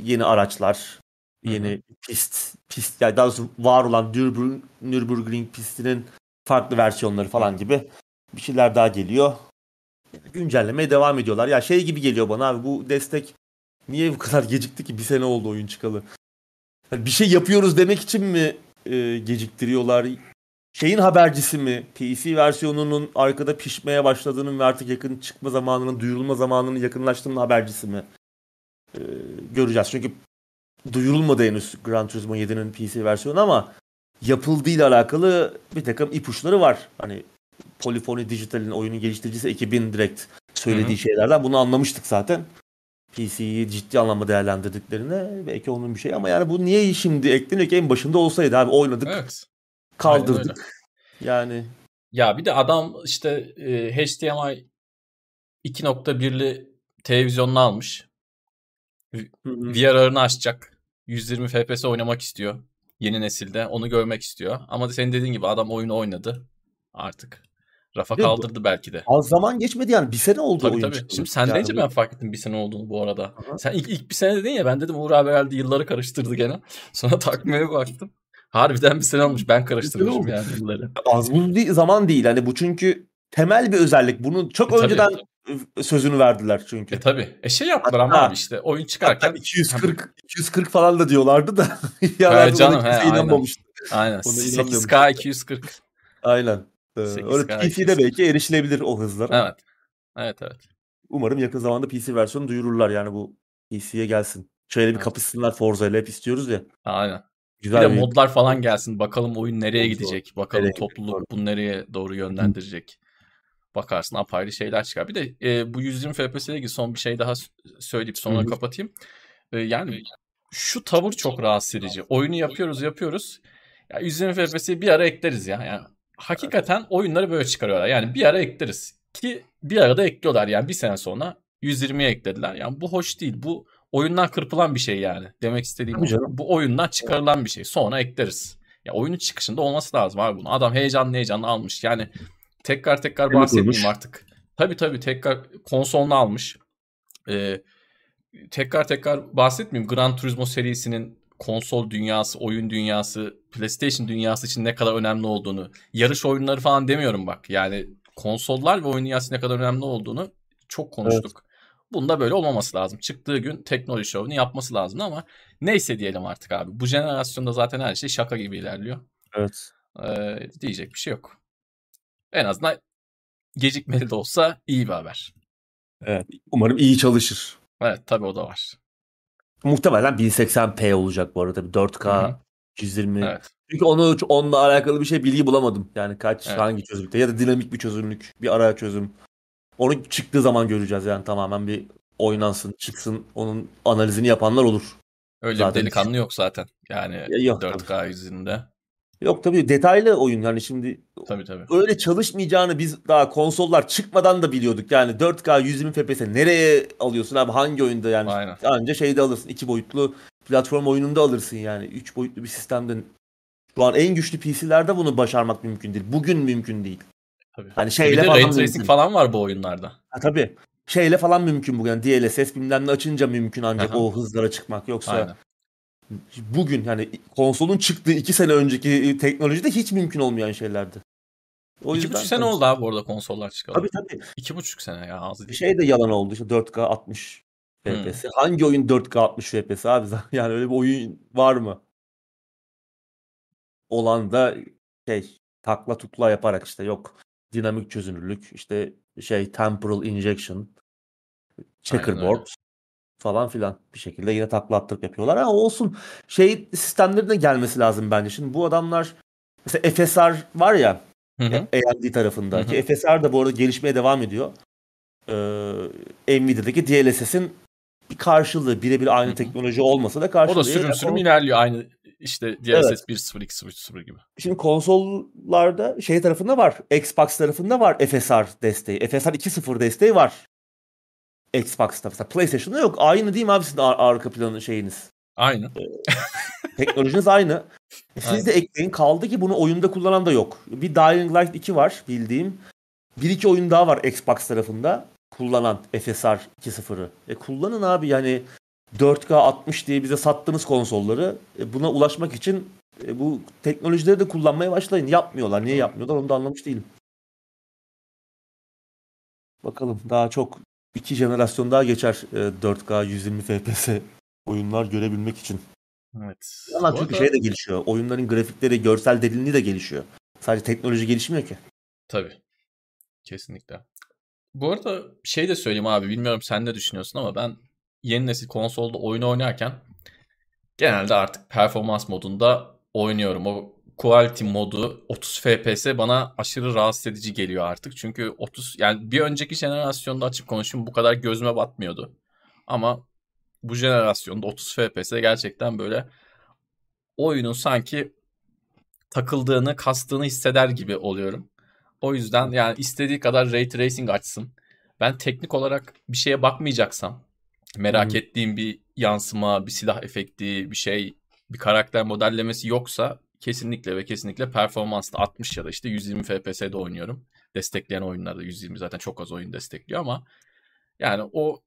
yeni araçlar, yeni pist, pist yani daha doğrusu var olan Nürburgring, Nürburgring pistinin farklı versiyonları falan gibi bir şeyler daha geliyor. Güncellemeye devam ediyorlar. Ya şey gibi geliyor bana abi bu destek niye bu kadar gecikti ki bir sene oldu oyun çıkalı. Yani bir şey yapıyoruz demek için mi e, geciktiriyorlar? Şeyin habercisi mi? PC versiyonunun arkada pişmeye başladığının ve artık yakın çıkma zamanının, duyurulma zamanının yakınlaştığının habercisi mi? E, göreceğiz. Çünkü duyurulmadı henüz Gran Turismo 7'nin PC versiyonu ama yapıldığıyla alakalı bir takım ipuçları var. Hani Polyphony Digital'in oyunun geliştiricisi ekibin direkt söylediği Hı hı. şeylerden bunu anlamıştık zaten. PC'yi ciddi anlamda değerlendirdiklerine belki onun bir şey ama yani bu niye şimdi ekleniyor ki en başında olsaydı abi oynadık Evet. Kaldırdık. Yani Ya bir de adam işte e, HDMI 2.1'li televizyonunu almış. VR ağını açacak. 120 FPS oynamak istiyor. Yeni nesilde. Onu görmek istiyor. Ama senin dediğin gibi adam oyunu oynadı. Artık. Rafa Bir de bu- kaldırdı belki de. az zaman geçmedi yani bir sene oldu Tabii oyun tabii. Şimdi sen Yani deyince ben fark ettim bir sene olduğunu bu arada. Aha. Sen ilk, ilk bir sene dedin ya ben dedim Uğur abi herhalde yılları karıştırdı gene. Sonra takvime baktım. Harbiden bir sene olmuş. Ben karıştırmışım yani yılları. az buz değil, zaman değil. Hani bu çünkü temel bir özellik. Bunu çok E, önceden sözünü verdiler çünkü. E tabii. E şey yaptılar ama Hatta- abi işte oyun çıkarken 240 240 falan da diyorlardı da ya He canım, he, aynen. aynen Ona inanmıyorum. 8K 240. Aynen. Ee, 8K öyle PC'de 240. belki erişilebilir o hızlara. Evet. Evet evet. Umarım yakın zamanda PC versiyonu duyururlar yani bu PC'ye gelsin. Şöyle bir Evet. kapışsınlar Forza ile hep istiyoruz ya. Aynen. Bir Güzel de bir modlar falan gelsin. Bakalım oyun nereye gidecek. Bakalım Nereye topluluk doğru. bunu nereye doğru yönlendirecek. Bakarsın apayrı şeyler çıkar. Bir de e, bu 120 FPS ile ilgili son bir şey daha söyleyip sonra Hı hı. kapatayım. E, yani şu tavır çok rahatsız edici. Oyunu yapıyoruz yapıyoruz. Ya 120 FPS'yi bir ara ekleriz ya. Yani hakikaten oyunları böyle çıkarıyorlar. Yani bir ara ekleriz. Ki bir arada ekliyorlar yani bir sene sonra 120'ye eklediler. Yani bu hoş değil. Bu oyundan kırpılan bir şey yani. Demek istediğim canım. bu oyundan çıkarılan bir şey. Sonra ekleriz. Ya oyunun çıkışında olması lazım abi bunu. Adam heyecanlı heyecanlı almış. Yani tekrar tekrar bahsetmeyeyim artık. Tabii tabii tekrar konsolunu almış. Ee, tekrar tekrar bahsetmeyeyim. Gran Turismo serisinin konsol dünyası, oyun dünyası, PlayStation dünyası için ne kadar önemli olduğunu, yarış oyunları falan demiyorum bak. Yani konsollar ve oyun dünyası ne kadar önemli olduğunu çok konuştuk. Bunda böyle olmaması lazım. Çıktığı gün teknoloji şovunu yapması lazım ama neyse diyelim artık abi. Bu jenerasyonda zaten her şey şaka gibi ilerliyor. Evet. Ee, diyecek bir şey yok. En azından gecikmeli de olsa iyi bir haber. Evet. Umarım iyi çalışır. Evet tabii o da var. Muhtemelen 1080p olacak bu arada. 4K Hı hı. 120. Evet. Çünkü onu onunla alakalı bir şey bilgi bulamadım. Yani kaç Evet. hangi çözünürlükte ya da dinamik bir çözünürlük, bir ara çözüm. Onu çıktığı zaman göreceğiz yani tamamen bir oynansın, çıksın, onun analizini yapanlar olur. Öyle Zaten bir delikanlı yok zaten. Yani Ya yok 4K yüzünde. Yok tabii detaylı oyun yani şimdi Tabii tabii. öyle çalışmayacağını biz daha konsollar çıkmadan da biliyorduk. Yani 4K 120 FPS nereye alıyorsun abi hangi oyunda yani Aynen. anca şeyde alırsın iki boyutlu platform oyununda alırsın yani üç boyutlu bir sistemde şu an en güçlü PC'lerde bunu başarmak mümkün değil. Bugün mümkün değil. Tabii. Hani Bir şeyle de falan ray falan var bu oyunlarda. Ha, tabii. Şeyle falan mümkün bugün. Yani DLSS bilmem ne açınca mümkün ancak Aha. o hızlara çıkmak. Yoksa Aynen. bugün yani konsolun çıktığı iki sene önceki teknolojide hiç mümkün olmayan şeylerdi. O İki yüzden buçuk sene oldu abi orada konsollar çıkalı. Tabii tabii. İki buçuk sene ya az Bir değil. şey de yalan oldu işte 4K 60 FPS. Hangi oyun 4K 60 FPS abi? Yani öyle bir oyun var mı? Olan da şey takla tukla yaparak işte yok dinamik çözünürlük işte şey temporal injection checkerboard falan filan bir şekilde yine takla attırıp yapıyorlar ama olsun şey sistemlerin de gelmesi lazım bence. Şimdi bu adamlar mesela FSR var ya Hı hı. AMD tarafında Hı hı. ki FSR da bu arada gelişmeye devam ediyor. Ee, Nvidia'daki DLSS'in bir karşılığı birebir aynı Hı hı. teknoloji olmasa da karşılığı. O da sürüm sürüm ilerliyor aynı işte DLSS 1.0 2.0 gibi. Şimdi konsollarda şey tarafında var. Xbox tarafında var FSR desteği. FSR 2.0 desteği var. Xbox'ta mesela PlayStation'da yok. Aynı değil mi abi sizin ar- arka planı şeyiniz? Aynı. Teknolojiniz aynı. E Siz Aynen. de ekleyin. Kaldı ki bunu oyunda kullanan da yok. Bir Dying Light 2 var bildiğim. Bir iki oyun daha var Xbox tarafında kullanan FSR 2.0'ı. E kullanın abi yani 4K 60 diye bize sattığınız konsolları e buna ulaşmak için e bu teknolojileri de kullanmaya başlayın. Yapmıyorlar. Niye yapmıyorlar onu da anlamış değilim. Bakalım daha çok iki jenerasyon daha geçer e, 4K 120 FPS oyunlar görebilmek için. Evet. Ama çünkü arada- şey de gelişiyor. Oyunların grafikleri, görsel derinliği de gelişiyor. Sadece teknoloji gelişmiyor ki. Tabii. Kesinlikle. Bu arada şey de söyleyeyim abi bilmiyorum sen ne düşünüyorsun ama ben yeni nesil konsolda oyun oynarken genelde artık performans modunda oynuyorum. O quality modu 30 FPS bana aşırı rahatsız edici geliyor artık. Çünkü 30 yani bir önceki jenerasyonda açıp konuşayım bu kadar gözüme batmıyordu. Ama bu jenerasyonda 30 FPS gerçekten böyle oyunun sanki takıldığını, kastığını hisseder gibi oluyorum. O yüzden yani istediği kadar ray tracing açsın. Ben teknik olarak bir şeye bakmayacaksam, merak Hı. ettiğim bir yansıma, bir silah efekti, bir şey, bir karakter modellemesi yoksa kesinlikle ve kesinlikle performansta 60 ya da işte 120 FPS'de oynuyorum. Destekleyen oyunlarda 120 zaten çok az oyun destekliyor ama yani o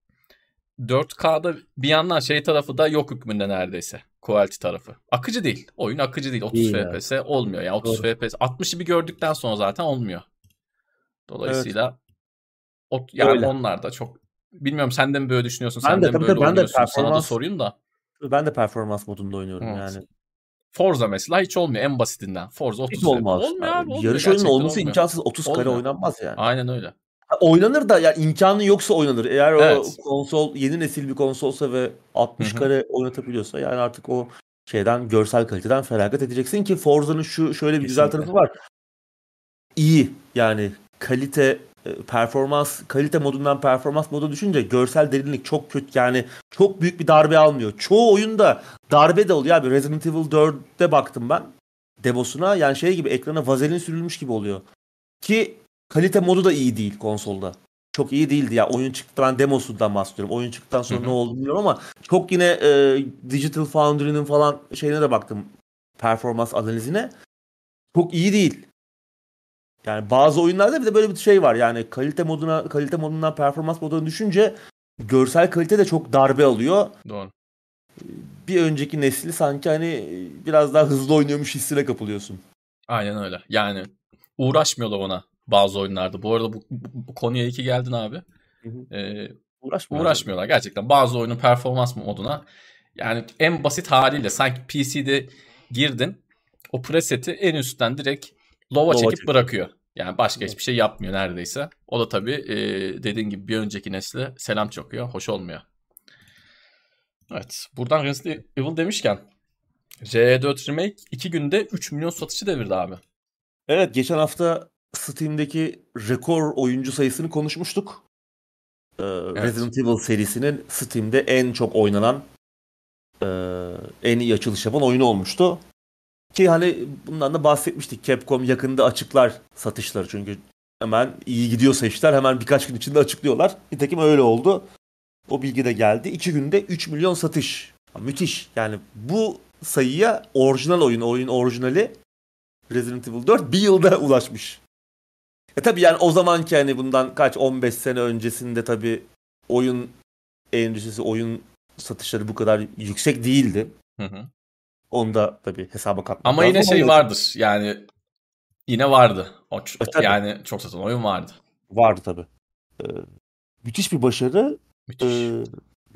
4K'da bir yandan şey tarafı da yok hükmünde neredeyse. Quality tarafı. Akıcı değil. Oyun akıcı değil. 30 Değil FPS olmuyor. Yani 30 Doğru. FPS 60'ı bir gördükten sonra zaten olmuyor. Dolayısıyla o, yani Öyle. onlar da çok bilmiyorum sen de mi böyle düşünüyorsun? Ben sen de, de tabii böyle tabii, ben de oynuyorsun? Sana da performans- sorayım da. Ben de performans modunda oynuyorum Evet. yani. Forza mesela hiç olmuyor en basitinden. Forza 30 Hiç olmaz. Olmuyor abi. olmuyor. Yarış oyunun olması olmuyor. imkansız. 30 kare Olmuyor. oynanmaz yani. Aynen öyle. Oynanır da yani imkanı yoksa oynanır. Eğer o Evet. konsol yeni nesil bir konsolsa ve 60 Hı hı. kare oynatabiliyorsa yani artık o şeyden görsel kaliteden feragat edeceksin ki Forza'nın şu şöyle bir güzel Kesinlikle. tarafı var. İyi yani kalite performans kalite modundan performans modu düşünce görsel derinlik çok kötü yani çok büyük bir darbe almıyor. Çoğu oyunda darbe de oluyor abi. Resident Evil 4'te baktım ben demosuna yani şey gibi ekrana vazelin sürülmüş gibi oluyor. Ki kalite modu da iyi değil konsolda. Çok iyi değildi ya. Oyun çıktıktan demosundan bahsediyorum. Oyun çıktıktan sonra ne oldu bilmiyorum ama çok yine e, Digital Foundry'nin falan şeyine de baktım. Performans analizine. Çok iyi değil. Yani bazı oyunlarda bir de böyle bir şey var. Yani kalite moduna kalite modundan performans moduna düşünce görsel kalite de çok darbe alıyor. Doğru. Bir önceki nesli sanki hani biraz daha hızlı oynuyormuş hissine kapılıyorsun. Aynen öyle. Yani uğraşmıyorlar ona bazı oyunlarda. Bu arada bu, bu, bu konuya iyi ki geldin abi. Ee, Uğraşmıyor. uğraşmıyorlar gerçekten. Bazı oyunun performans moduna yani en basit haliyle sanki PC'de girdin o preseti en üstten direkt Low'a çekip çekiyor. bırakıyor. Yani başka hiçbir şey yapmıyor neredeyse. O da tabii e, dediğin gibi bir önceki nesle selam çakıyor. Hoş olmuyor. Evet. Buradan Resident Evil demişken RE4 Remake 2 günde 3 milyon satışı devirdi abi. Evet geçen hafta Steam'deki rekor oyuncu sayısını konuşmuştuk. Ee, Resident Evil serisinin Steam'de en çok oynanan e, en iyi açılış yapan oyunu olmuştu. Ki hani bundan da bahsetmiştik. Capcom yakında açıklar satışları çünkü hemen iyi gidiyorsa işler hemen birkaç gün içinde açıklıyorlar. Nitekim öyle oldu. O bilgi de geldi. İki günde 3 milyon satış. Müthiş. Yani bu sayıya orijinal oyun, oyun orijinali Resident Evil 4 bir yılda ulaşmış. E tabi yani o zamanki hani bundan kaç 15 sene öncesinde tabi oyun endüstrisi, oyun satışları bu kadar yüksek değildi. Hı hı. Onu da tabii hesaba katmak Ama lazım yine şey ama vardır. Yani yine vardı. O, E, yani çok satan oyun vardı. Vardı tabii. Ee, müthiş bir başarı. Müthiş. Ee,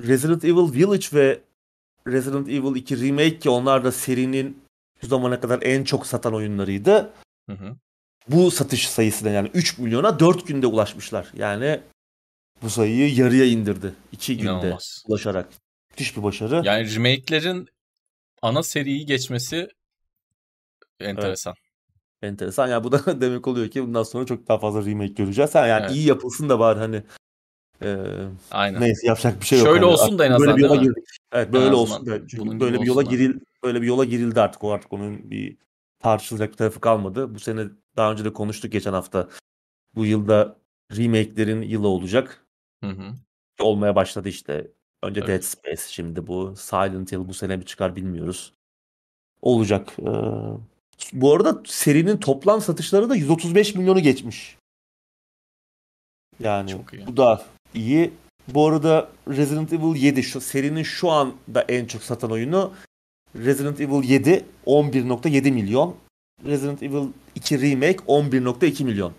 Resident Evil Village ve Resident Evil 2 Remake ki onlar da serinin şu zamana kadar en çok satan oyunlarıydı. Hı hı. Bu satış sayısına yani 3 milyona 4 günde ulaşmışlar. Yani bu sayıyı yarıya indirdi. 2 günde İnanılmaz. ulaşarak. Müthiş bir başarı. Yani remake'lerin ana seriyi geçmesi enteresan. Enteresan. Yani bu da demek oluyor ki bundan sonra çok daha fazla remake göreceğiz. Yani Evet. iyi yapılsın da var hani. Ee, Aynen. neyse yapacak bir şey yok. Şöyle Hani olsun da en artık böyle azından, bir yola girdik. Evet böyle azından olsun da. Çünkü bunun böyle bir yola giril böyle bir yola girildi artık. O artık onun bir tartışılacak bir tarafı kalmadı. Bu sene daha önce de konuştuk geçen hafta. Bu yılda remake'lerin yılı olacak. Hı hı. Olmaya başladı işte. Önce Evet. Dead Space şimdi bu. Silent Hill bu sene mi çıkar bilmiyoruz. Olacak. Ee, bu arada serinin toplam satışları da 135 milyonu geçmiş. Yani Çok iyi. bu da iyi. Bu arada Resident Evil 7 şu serinin şu anda en çok satan oyunu Resident Evil 7 11.7 milyon. Resident Evil 2 Remake 11.2 milyon.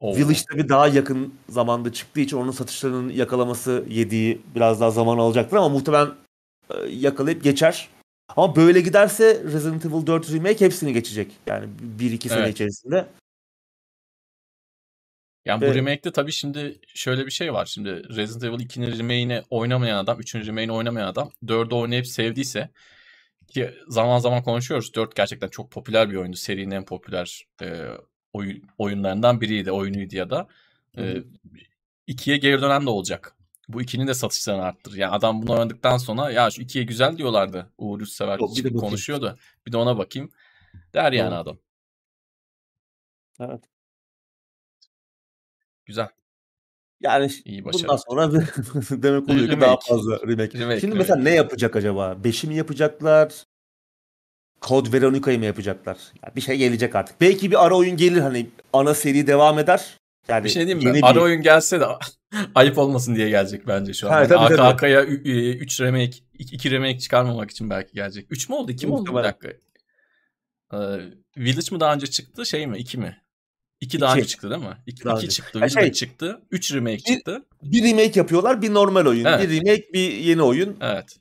Oo. Village tabii daha yakın zamanda çıktığı için onun satışlarının yakalaması 7'yi biraz daha zaman alacaktır ama muhtemelen e, yakalayıp geçer. Ama böyle giderse Resident Evil 4 Remake hepsini geçecek. Yani 1-2 sene Evet. içerisinde. Yani Ve- bu remake'de tabii şimdi şöyle bir şey var. Şimdi Resident Evil 2'nin remake'ini oynamayan adam, 3'ün remake'ini oynamayan adam 4'ü oynayıp sevdiyse ki zaman zaman konuşuyoruz. 4 gerçekten çok popüler bir oyundu. Serinin en popüler e, oyun, oyunlarından biriydi, oyunuydu ya da. Hı E. 2'ye geri dönen de olacak. Bu 2'nin de satışlarını arttırır. Yani adam bunu oynadıktan sonra ya şu 2'ye güzel diyorlardı. Uğur Üstsever çıkıp konuşuyordu. Bir de ona bakayım. Der yani Doğru. adam. Evet. Güzel. Yani İyi bundan sonra demek oluyor ki daha Remake. fazla remake. Remake, Şimdi remake. mesela ne yapacak acaba? 5'i mi yapacaklar? Code Veronica'yı mı yapacaklar? Yani bir şey gelecek artık. Belki bir ara oyun gelir hani ana seri devam eder. Yani Bir şey diyeyim mi? bir- Ara oyun gelse de ayıp olmasın diye gelecek bence şu an. Ha, Yani tabii, tabii. AKK'ya 3 remake, 2 remake çıkarmamak için belki gelecek. 3 mü oldu? 2 mi oldu? Bir dakika. Ee, Village mi daha önce çıktı? Şey mi? 2 mi? 2 daha önce çıktı değil mi? 2 Daha önce. çıktı. Village şey- çıktı. 3 remake Bir- çıktı. bir remake yapıyorlar, bir normal oyun. Evet. Bir remake, bir yeni oyun. Evet.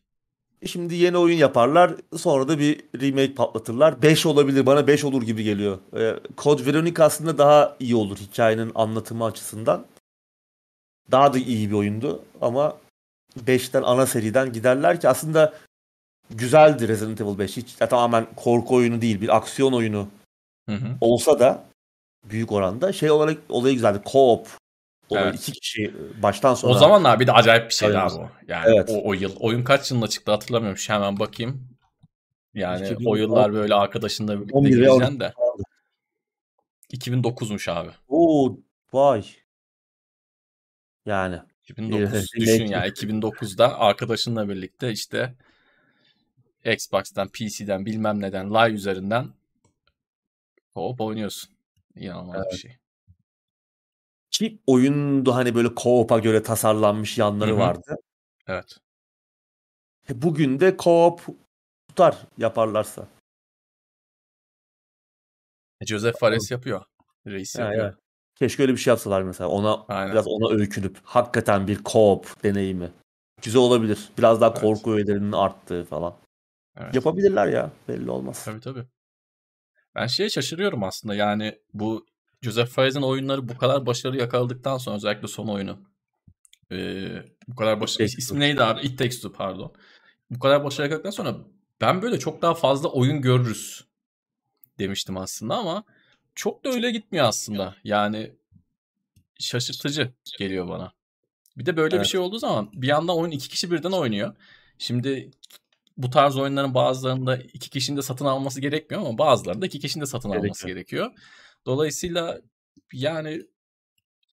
E Şimdi yeni oyun yaparlar, sonra da bir remake patlatırlar. 5 olabilir, bana 5 olur gibi geliyor. Ee, Code Veronica aslında daha iyi olur hikayenin anlatımı açısından. Daha da iyi bir oyundu ama 5'ten ana seriden giderler ki aslında güzeldi Resident Evil 5. Hiç ya tamamen korku oyunu değil, bir aksiyon oyunu Hı hı. olsa da büyük oranda şey olarak olayı güzeldi. Co-op. Olayı Evet. iki kişi baştan sona. O zamanlar bir de acayip bir şeydi Evet. abi o. Yani Evet. o, o yıl. Oyun kaç yılında çıktı hatırlamıyorum. Şu hemen bakayım. Yani 2010 o yıllar böyle arkadaşınla birlikte 11 veya gireceksin 12 de. 2009'muş abi. Oo, vay. Yani 2009 Evet, düşün ya 2009'da arkadaşınla birlikte işte Xbox'tan, PC'den bilmem neden live üzerinden hop oynuyorsun. İnanılmaz bir şey. Ki oyunda hani böyle co-op'a göre tasarlanmış yanları Hı hı. vardı. Evet. E Bugün de co-op tutar yaparlarsa. E, Joseph Fares yapıyor. Reis Ya, yapıyor. ya. Keşke öyle bir şey yapsalar mesela. Ona Aynen. biraz ona öykünüp hakikaten bir co-op deneyimi. Güzel olabilir. Biraz daha Evet. korku öğelerinin arttığı falan. Evet. Yapabilirler ya. Belli olmaz. Tabii tabii. Ben şeye şaşırıyorum aslında yani bu Joseph Fares'in oyunları bu kadar başarı yakaladıktan sonra özellikle son oyunu ee, bu kadar başarı ismi neydi abi? It Takes Two pardon. Bu kadar başarı yakaladıktan sonra ben böyle çok daha fazla oyun görürüz demiştim aslında ama çok da öyle gitmiyor aslında. Yani şaşırtıcı geliyor bana. Bir de böyle Evet. bir şey olduğu zaman bir yandan oyun iki kişi birden oynuyor. Şimdi bu tarz oyunların bazılarında iki kişinin de satın alması gerekmiyor ama bazılarında iki kişinin de satın Gerekiyor. alması gerekiyor. Dolayısıyla yani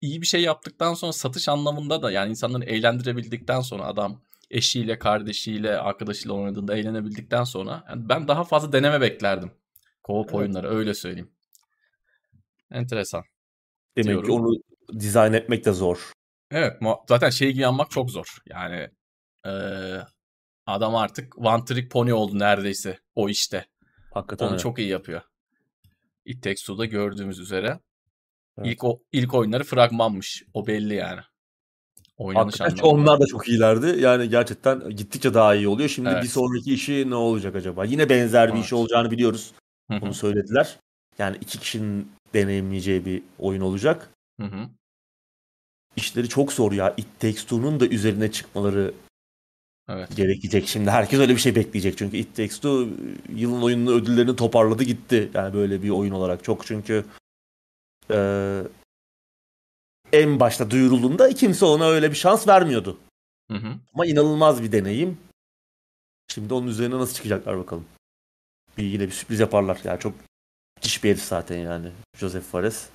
iyi bir şey yaptıktan sonra satış anlamında da yani insanları eğlendirebildikten sonra adam eşiyle, kardeşiyle, arkadaşıyla oynadığında eğlenebildikten sonra yani ben daha fazla deneme beklerdim. Co-op Evet. oyunları öyle söyleyeyim. Enteresan. Demek Diyorum. ki onu dizayn etmek de zor. Evet zaten şey gibi yanmak çok zor. Yani eee, adam artık one trick pony oldu neredeyse o işte. Hakikaten Onu öyle. çok iyi yapıyor. It Takes Two'da gördüğümüz üzere. Evet. İlk, o, ilk oyunları fragmanmış. O belli yani. Oynanış Hakikaten anlamında. onlar da çok iyilerdi. Yani gerçekten gittikçe daha iyi oluyor. Şimdi Evet. bir sonraki işi ne olacak acaba? Yine benzer bir Evet. iş olacağını biliyoruz. Bunu söylediler. Yani iki kişinin deneyimleyeceği bir oyun olacak. hı hı. İşleri çok zor ya. It Takes Two'nun da üzerine çıkmaları Evet. gerekecek. Şimdi herkes öyle bir şey bekleyecek. Çünkü It Takes Two yılın oyunun ödüllerini toparladı gitti. Yani böyle bir oyun olarak. Çok çünkü eee, en başta duyurulduğunda kimse ona öyle bir şans vermiyordu. Hı hı. Ama inanılmaz bir deneyim. Şimdi onun üzerine nasıl çıkacaklar bakalım. Bir yine bir sürpriz yaparlar. Yani çok müthiş bir herif zaten yani. Joseph Fares.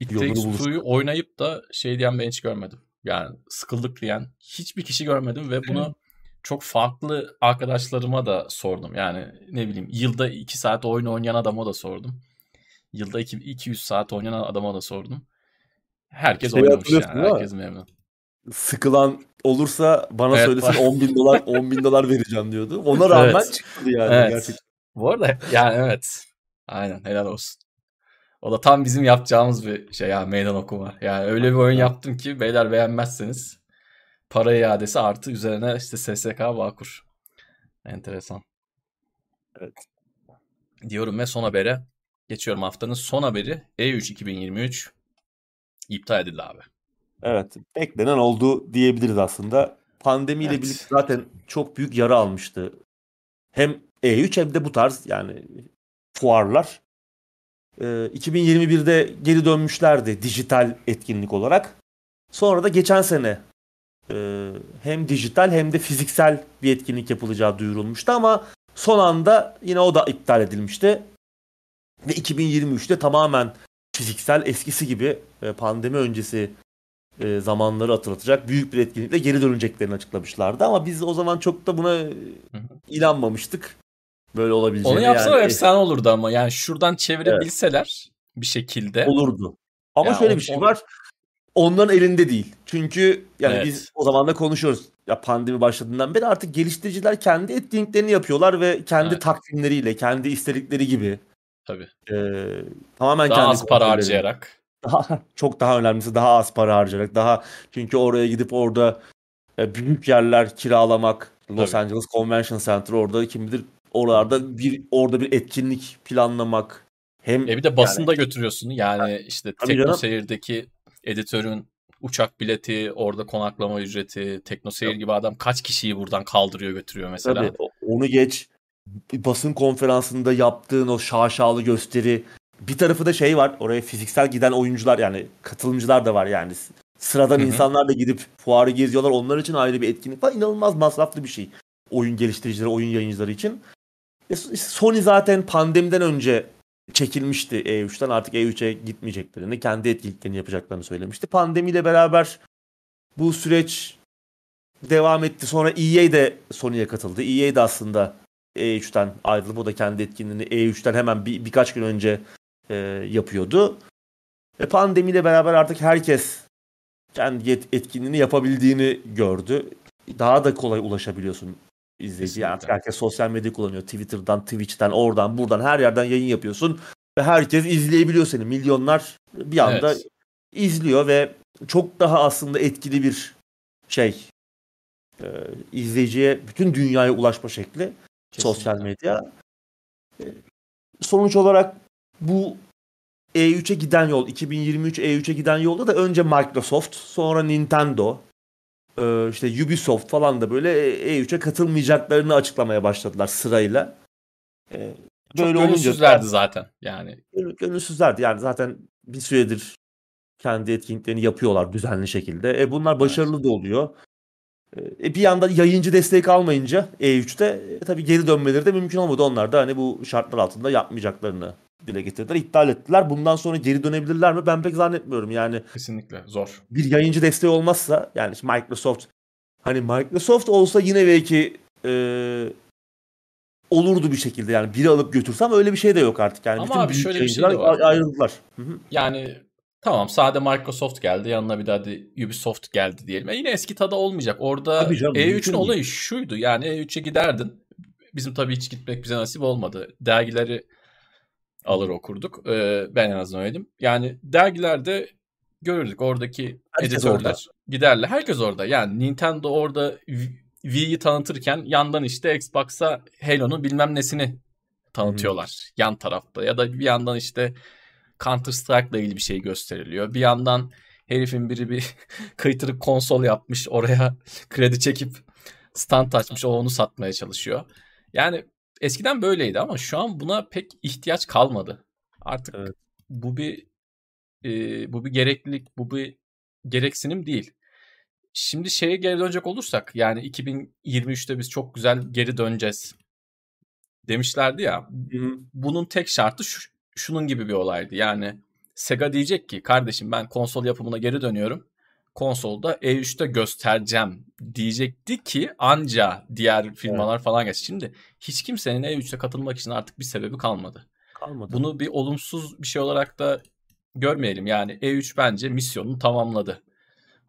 It Takes. Two'yu oynayıp da şey diyen ben hiç görmedim. Yani sıkıldık diyen hiçbir kişi görmedim ve bunu çok farklı arkadaşlarıma da sordum. Yani ne bileyim yılda 2 saat oyun oynayan adama da sordum. Yılda iki- 200 saat oynayan adama da sordum. Herkes Şeyi oynamış yani. Herkes memnun. Sıkılan olursa bana Evet, söylesin var. 10 bin dolar 10 bin dolar vereceğim diyordu. Ona rağmen Evet. çıktı yani Evet. gerçekten. Bu arada yani evet. Aynen helal olsun. O da tam bizim yapacağımız bir şey ya meydan okuma. Yani öyle bir oyun yaptım ki beyler beğenmezseniz para iadesi artı üzerine işte SSK Bağkur. Enteresan. Evet. Diyorum ve son habere geçiyorum haftanın son haberi E3 2023 iptal edildi abi. Evet. Beklenen oldu diyebiliriz aslında. Pandemiyle Evet. birlikte zaten çok büyük yara almıştı. Hem E3 hem de bu tarz yani fuarlar. Ee, 2021'de geri dönmüşlerdi dijital etkinlik olarak. Sonra da geçen sene e, hem dijital hem de fiziksel bir etkinlik yapılacağı duyurulmuştu ama son anda yine o da iptal edilmişti. Ve 2023'te tamamen fiziksel eskisi gibi e, pandemi öncesi e, zamanları hatırlatacak büyük bir etkinlikle geri döneceklerini açıklamışlardı. Ama biz o zaman çok da buna inanmamıştık. Böyle olabileceğine. Onu yapsalar yani, efsane olurdu ama yani şuradan çevirebilseler bir şekilde. olurdu. Ama Ya şöyle bir şey on- var. Onların elinde değil. Çünkü yani Evet. biz o zaman da konuşuyoruz. Ya pandemi başladığından beri artık geliştiriciler kendi etkinliklerini yapıyorlar ve kendi Evet. takvimleriyle, kendi istedikleri gibi Tabii. e, tamamen Daha kendi az para harcayarak. daha çok daha önemlisi daha az para harcayarak daha çünkü oraya gidip orada büyük yerler kiralamak Los Tabii. Angeles Convention Center orada kim bilir oralarda bir orada bir etkinlik planlamak hem E bir de basında götürüyorsun. Yani işte Tabii canım. TeknoSeyir'deki editörün uçak bileti, orada konaklama ücreti, TeknoSeyir gibi adam kaç kişiyi buradan kaldırıyor götürüyor mesela. Tabii onu geç basın konferansında yaptığın o şaşalı gösteri bir tarafı da şey var oraya fiziksel giden oyuncular yani katılımcılar da var yani sıradan Hı hı. insanlar da gidip fuarı geziyorlar onlar için ayrı bir etkinlik var inanılmaz masraflı bir şey oyun geliştiricileri oyun yayıncıları için Sony zaten pandemiden önce çekilmişti E3'ten artık E3'e gitmeyeceklerini kendi etkinliklerini yapacaklarını söylemişti pandemiyle beraber bu süreç devam etti. Sonra EA de Sony'ye katıldı. EA de aslında E3'ten ayrılıp o da kendi etkinliğini E3'ten hemen bir, birkaç gün önce e, yapıyordu. Ve pandemiyle beraber artık herkes kendi etkinliğini yapabildiğini gördü. Daha da kolay ulaşabiliyorsun izleyici. Yani artık Kesinlikle. herkes sosyal medya kullanıyor. Twitter'dan, Twitch'ten, oradan, buradan her yerden yayın yapıyorsun. Ve herkes izleyebiliyor seni. Milyonlar bir anda Evet. izliyor ve çok daha aslında etkili bir şey e, izleyiciye bütün dünyaya ulaşma şekli sosyal medya. E, sonuç olarak bu E3'e giden yol 2023 E3'e giden yolda da önce Microsoft sonra Nintendo e, işte Ubisoft falan da böyle E3'e katılmayacaklarını açıklamaya başladılar sırayla. E, Çok böyle olunca gönülsüzlerdi zaten. Yani Gönül- gönülsüzlerdi. Yani zaten bir süredir kendi etkinliklerini yapıyorlar düzenli şekilde. E bunlar başarılı da oluyor. E, bir yandan yayıncı destek almayınca E3'te e, tabii geri dönmeleri de mümkün olmadı. Onlar da hani bu şartlar altında yapmayacaklarını dile getirdiler. iptal ettiler. Bundan sonra geri dönebilirler mi? Ben pek zannetmiyorum. Yani kesinlikle zor. Bir yayıncı desteği olmazsa yani Microsoft hani Microsoft olsa yine belki e, olurdu bir şekilde yani biri alıp götürsem öyle bir şey de yok artık yani. Ama Bütün abi şöyle bir şey de var. ayrıldılar. Hı-hı. Yani tamam sade Microsoft geldi yanına bir daha de Ubisoft geldi diyelim. E yine eski tadı olmayacak. Orada E3'ün olayı şuydu yani E3'e giderdin. Bizim tabii hiç gitmek bize nasip olmadı. Dergileri alır okurduk. Ee, ben en azından öyleydim. Yani dergilerde görürdük oradaki Herkes editörler orada. giderler. Herkes orada. Yani Nintendo orada Wii'yi tanıtırken yandan işte Xbox'a Halo'nun bilmem nesini tanıtıyorlar hmm. yan tarafta. Ya da bir yandan işte Counter Strike'la ilgili bir şey gösteriliyor. Bir yandan herifin biri bir kıytırık konsol yapmış. Oraya kredi çekip stand açmış. O onu satmaya çalışıyor. Yani eskiden böyleydi ama şu an buna pek ihtiyaç kalmadı. Artık evet. bu bir e, bu bir gereklilik, bu bir gereksinim değil. Şimdi şeye geri dönecek olursak yani 2023'te biz çok güzel geri döneceğiz demişlerdi ya. Hı-hı. Bunun tek şartı şu, şunun gibi bir olaydı. Yani Sega diyecek ki kardeşim ben konsol yapımına geri dönüyorum. Konsolda E3'te göstereceğim diyecekti ki anca diğer firmalar evet. falan geçti. Şimdi hiç kimsenin E3'te katılmak için artık bir sebebi kalmadı. Kalmadı. Bunu bir olumsuz bir şey olarak da görmeyelim. Yani E3 bence misyonunu tamamladı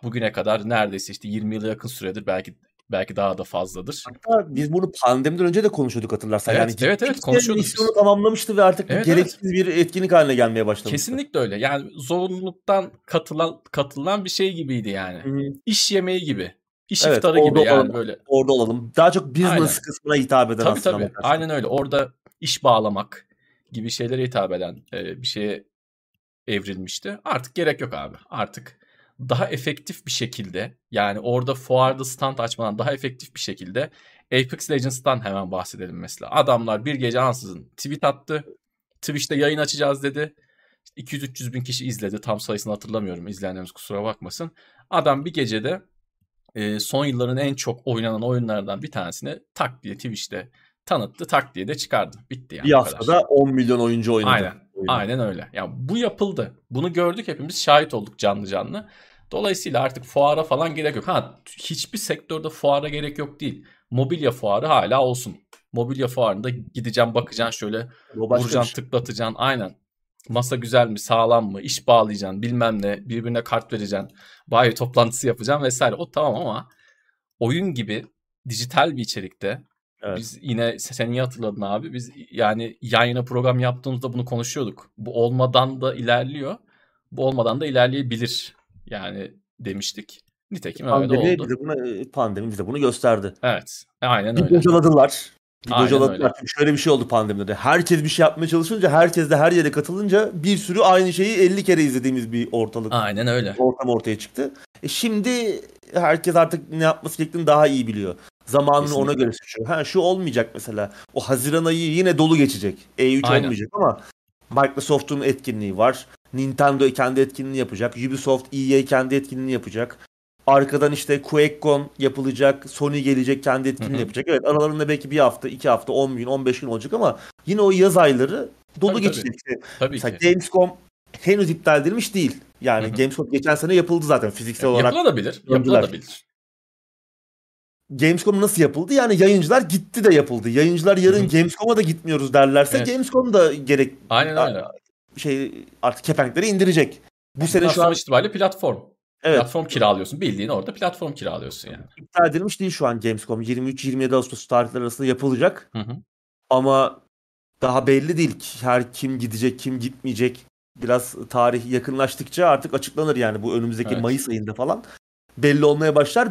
bugüne kadar neredeyse işte 20 yıla yakın süredir belki belki daha da fazladır. Hatta biz bunu pandemiden önce de konuşuyorduk hatırlarsan. Evet, yani evet, evet konuşuyorduk. Misyonu tamamlamıştı ve artık evet, gereksiz evet. bir etkinlik haline gelmeye başlamıştı. Kesinlikle öyle. Yani zorunluluktan katılan katılan bir şey gibiydi yani. Hı-hı. İş yemeği gibi. İş evet, iftarı gibi yani olalım, böyle. Orada olalım. Daha çok business Aynen. kısmına hitap eden tabii, aslında. Tabii tabii. Aynen öyle. Orada iş bağlamak gibi şeylere hitap eden e, bir şeye evrilmişti. Artık gerek yok abi. Artık daha efektif bir şekilde yani orada fuarda stand açmadan daha efektif bir şekilde Apex Legends'tan hemen bahsedelim mesela. Adamlar bir gece ansızın tweet attı. Twitch'te yayın açacağız dedi. 200-300 bin kişi izledi. Tam sayısını hatırlamıyorum. İzleyenlerimiz kusura bakmasın. Adam bir gecede e, son yılların en çok oynanan oyunlardan bir tanesini tak diye Twitch'te tanıttı. Tak diye de çıkardı. Bitti yani. Bir haftada 10 milyon oyuncu oynadı. Aynen. Aynen öyle. Yani bu yapıldı. Bunu gördük hepimiz şahit olduk canlı canlı. Dolayısıyla artık fuara falan gerek yok. Ha hiçbir sektörde fuara gerek yok değil. Mobilya fuarı hala olsun. Mobilya fuarında gideceğim bakacaksın şöyle vuracaksın şey. tıklatacaksın. Aynen. Masa güzel mi sağlam mı iş bağlayacaksın bilmem ne birbirine kart vereceksin. Bayi toplantısı yapacaksın vesaire. O tamam ama oyun gibi dijital bir içerikte Evet. Biz yine sen iyi hatırladın abi. Biz yani yayına program yaptığımızda bunu konuşuyorduk. Bu olmadan da ilerliyor. Bu olmadan da ilerleyebilir. Yani demiştik. Nitekim pandemi, öyle oldu. Bize bunu, pandemi bize bunu gösterdi. Evet. Aynen öyle. Bocaladılar. Bocaladılar. Çünkü şöyle bir şey oldu pandemide. Herkes bir şey yapmaya çalışınca, herkes de her yere katılınca bir sürü aynı şeyi 50 kere izlediğimiz bir ortalık. Aynen öyle. Ortam ortaya çıktı. E şimdi herkes artık ne yapması gerektiğini daha iyi biliyor. Zamanını Kesinlikle. ona göre seçiyor. Ha şu olmayacak mesela. O Haziran ayı yine dolu geçecek. E3 Aynen. olmayacak ama Microsoft'un etkinliği var. Nintendo kendi etkinliğini yapacak. Ubisoft, EA kendi etkinliğini yapacak. Arkadan işte QuakeCon yapılacak. Sony gelecek kendi etkinliğini Hı-hı. yapacak. Evet aralarında belki bir hafta, iki hafta, on gün, on beş gün olacak ama yine o yaz ayları dolu tabii, geçecek. Tabii. tabii Mesela ki. Gamescom henüz iptal edilmiş değil. Yani Hı-hı. Gamescom geçen sene yapıldı zaten fiziksel olarak. Yapılabilir. Yapılabilir. Gamescom nasıl yapıldı? Yani yayıncılar gitti de yapıldı. Yayıncılar yarın Gamescom'a da gitmiyoruz derlerse evet. Gamescom da gerek Aynen öyle. Şey artık kepenkleri indirecek. Bu sene şu an itibariyle platform. Evet. Platform kiralıyorsun. Bildiğin orada platform kiralıyorsun yani. İptal edilmiş değil şu an Gamescom. 23-27 Ağustos tarihleri arasında yapılacak. Hı hı. Ama daha belli değil. Her kim gidecek, kim gitmeyecek. Biraz tarih yakınlaştıkça artık açıklanır yani bu önümüzdeki evet. Mayıs ayında falan belli olmaya başlar.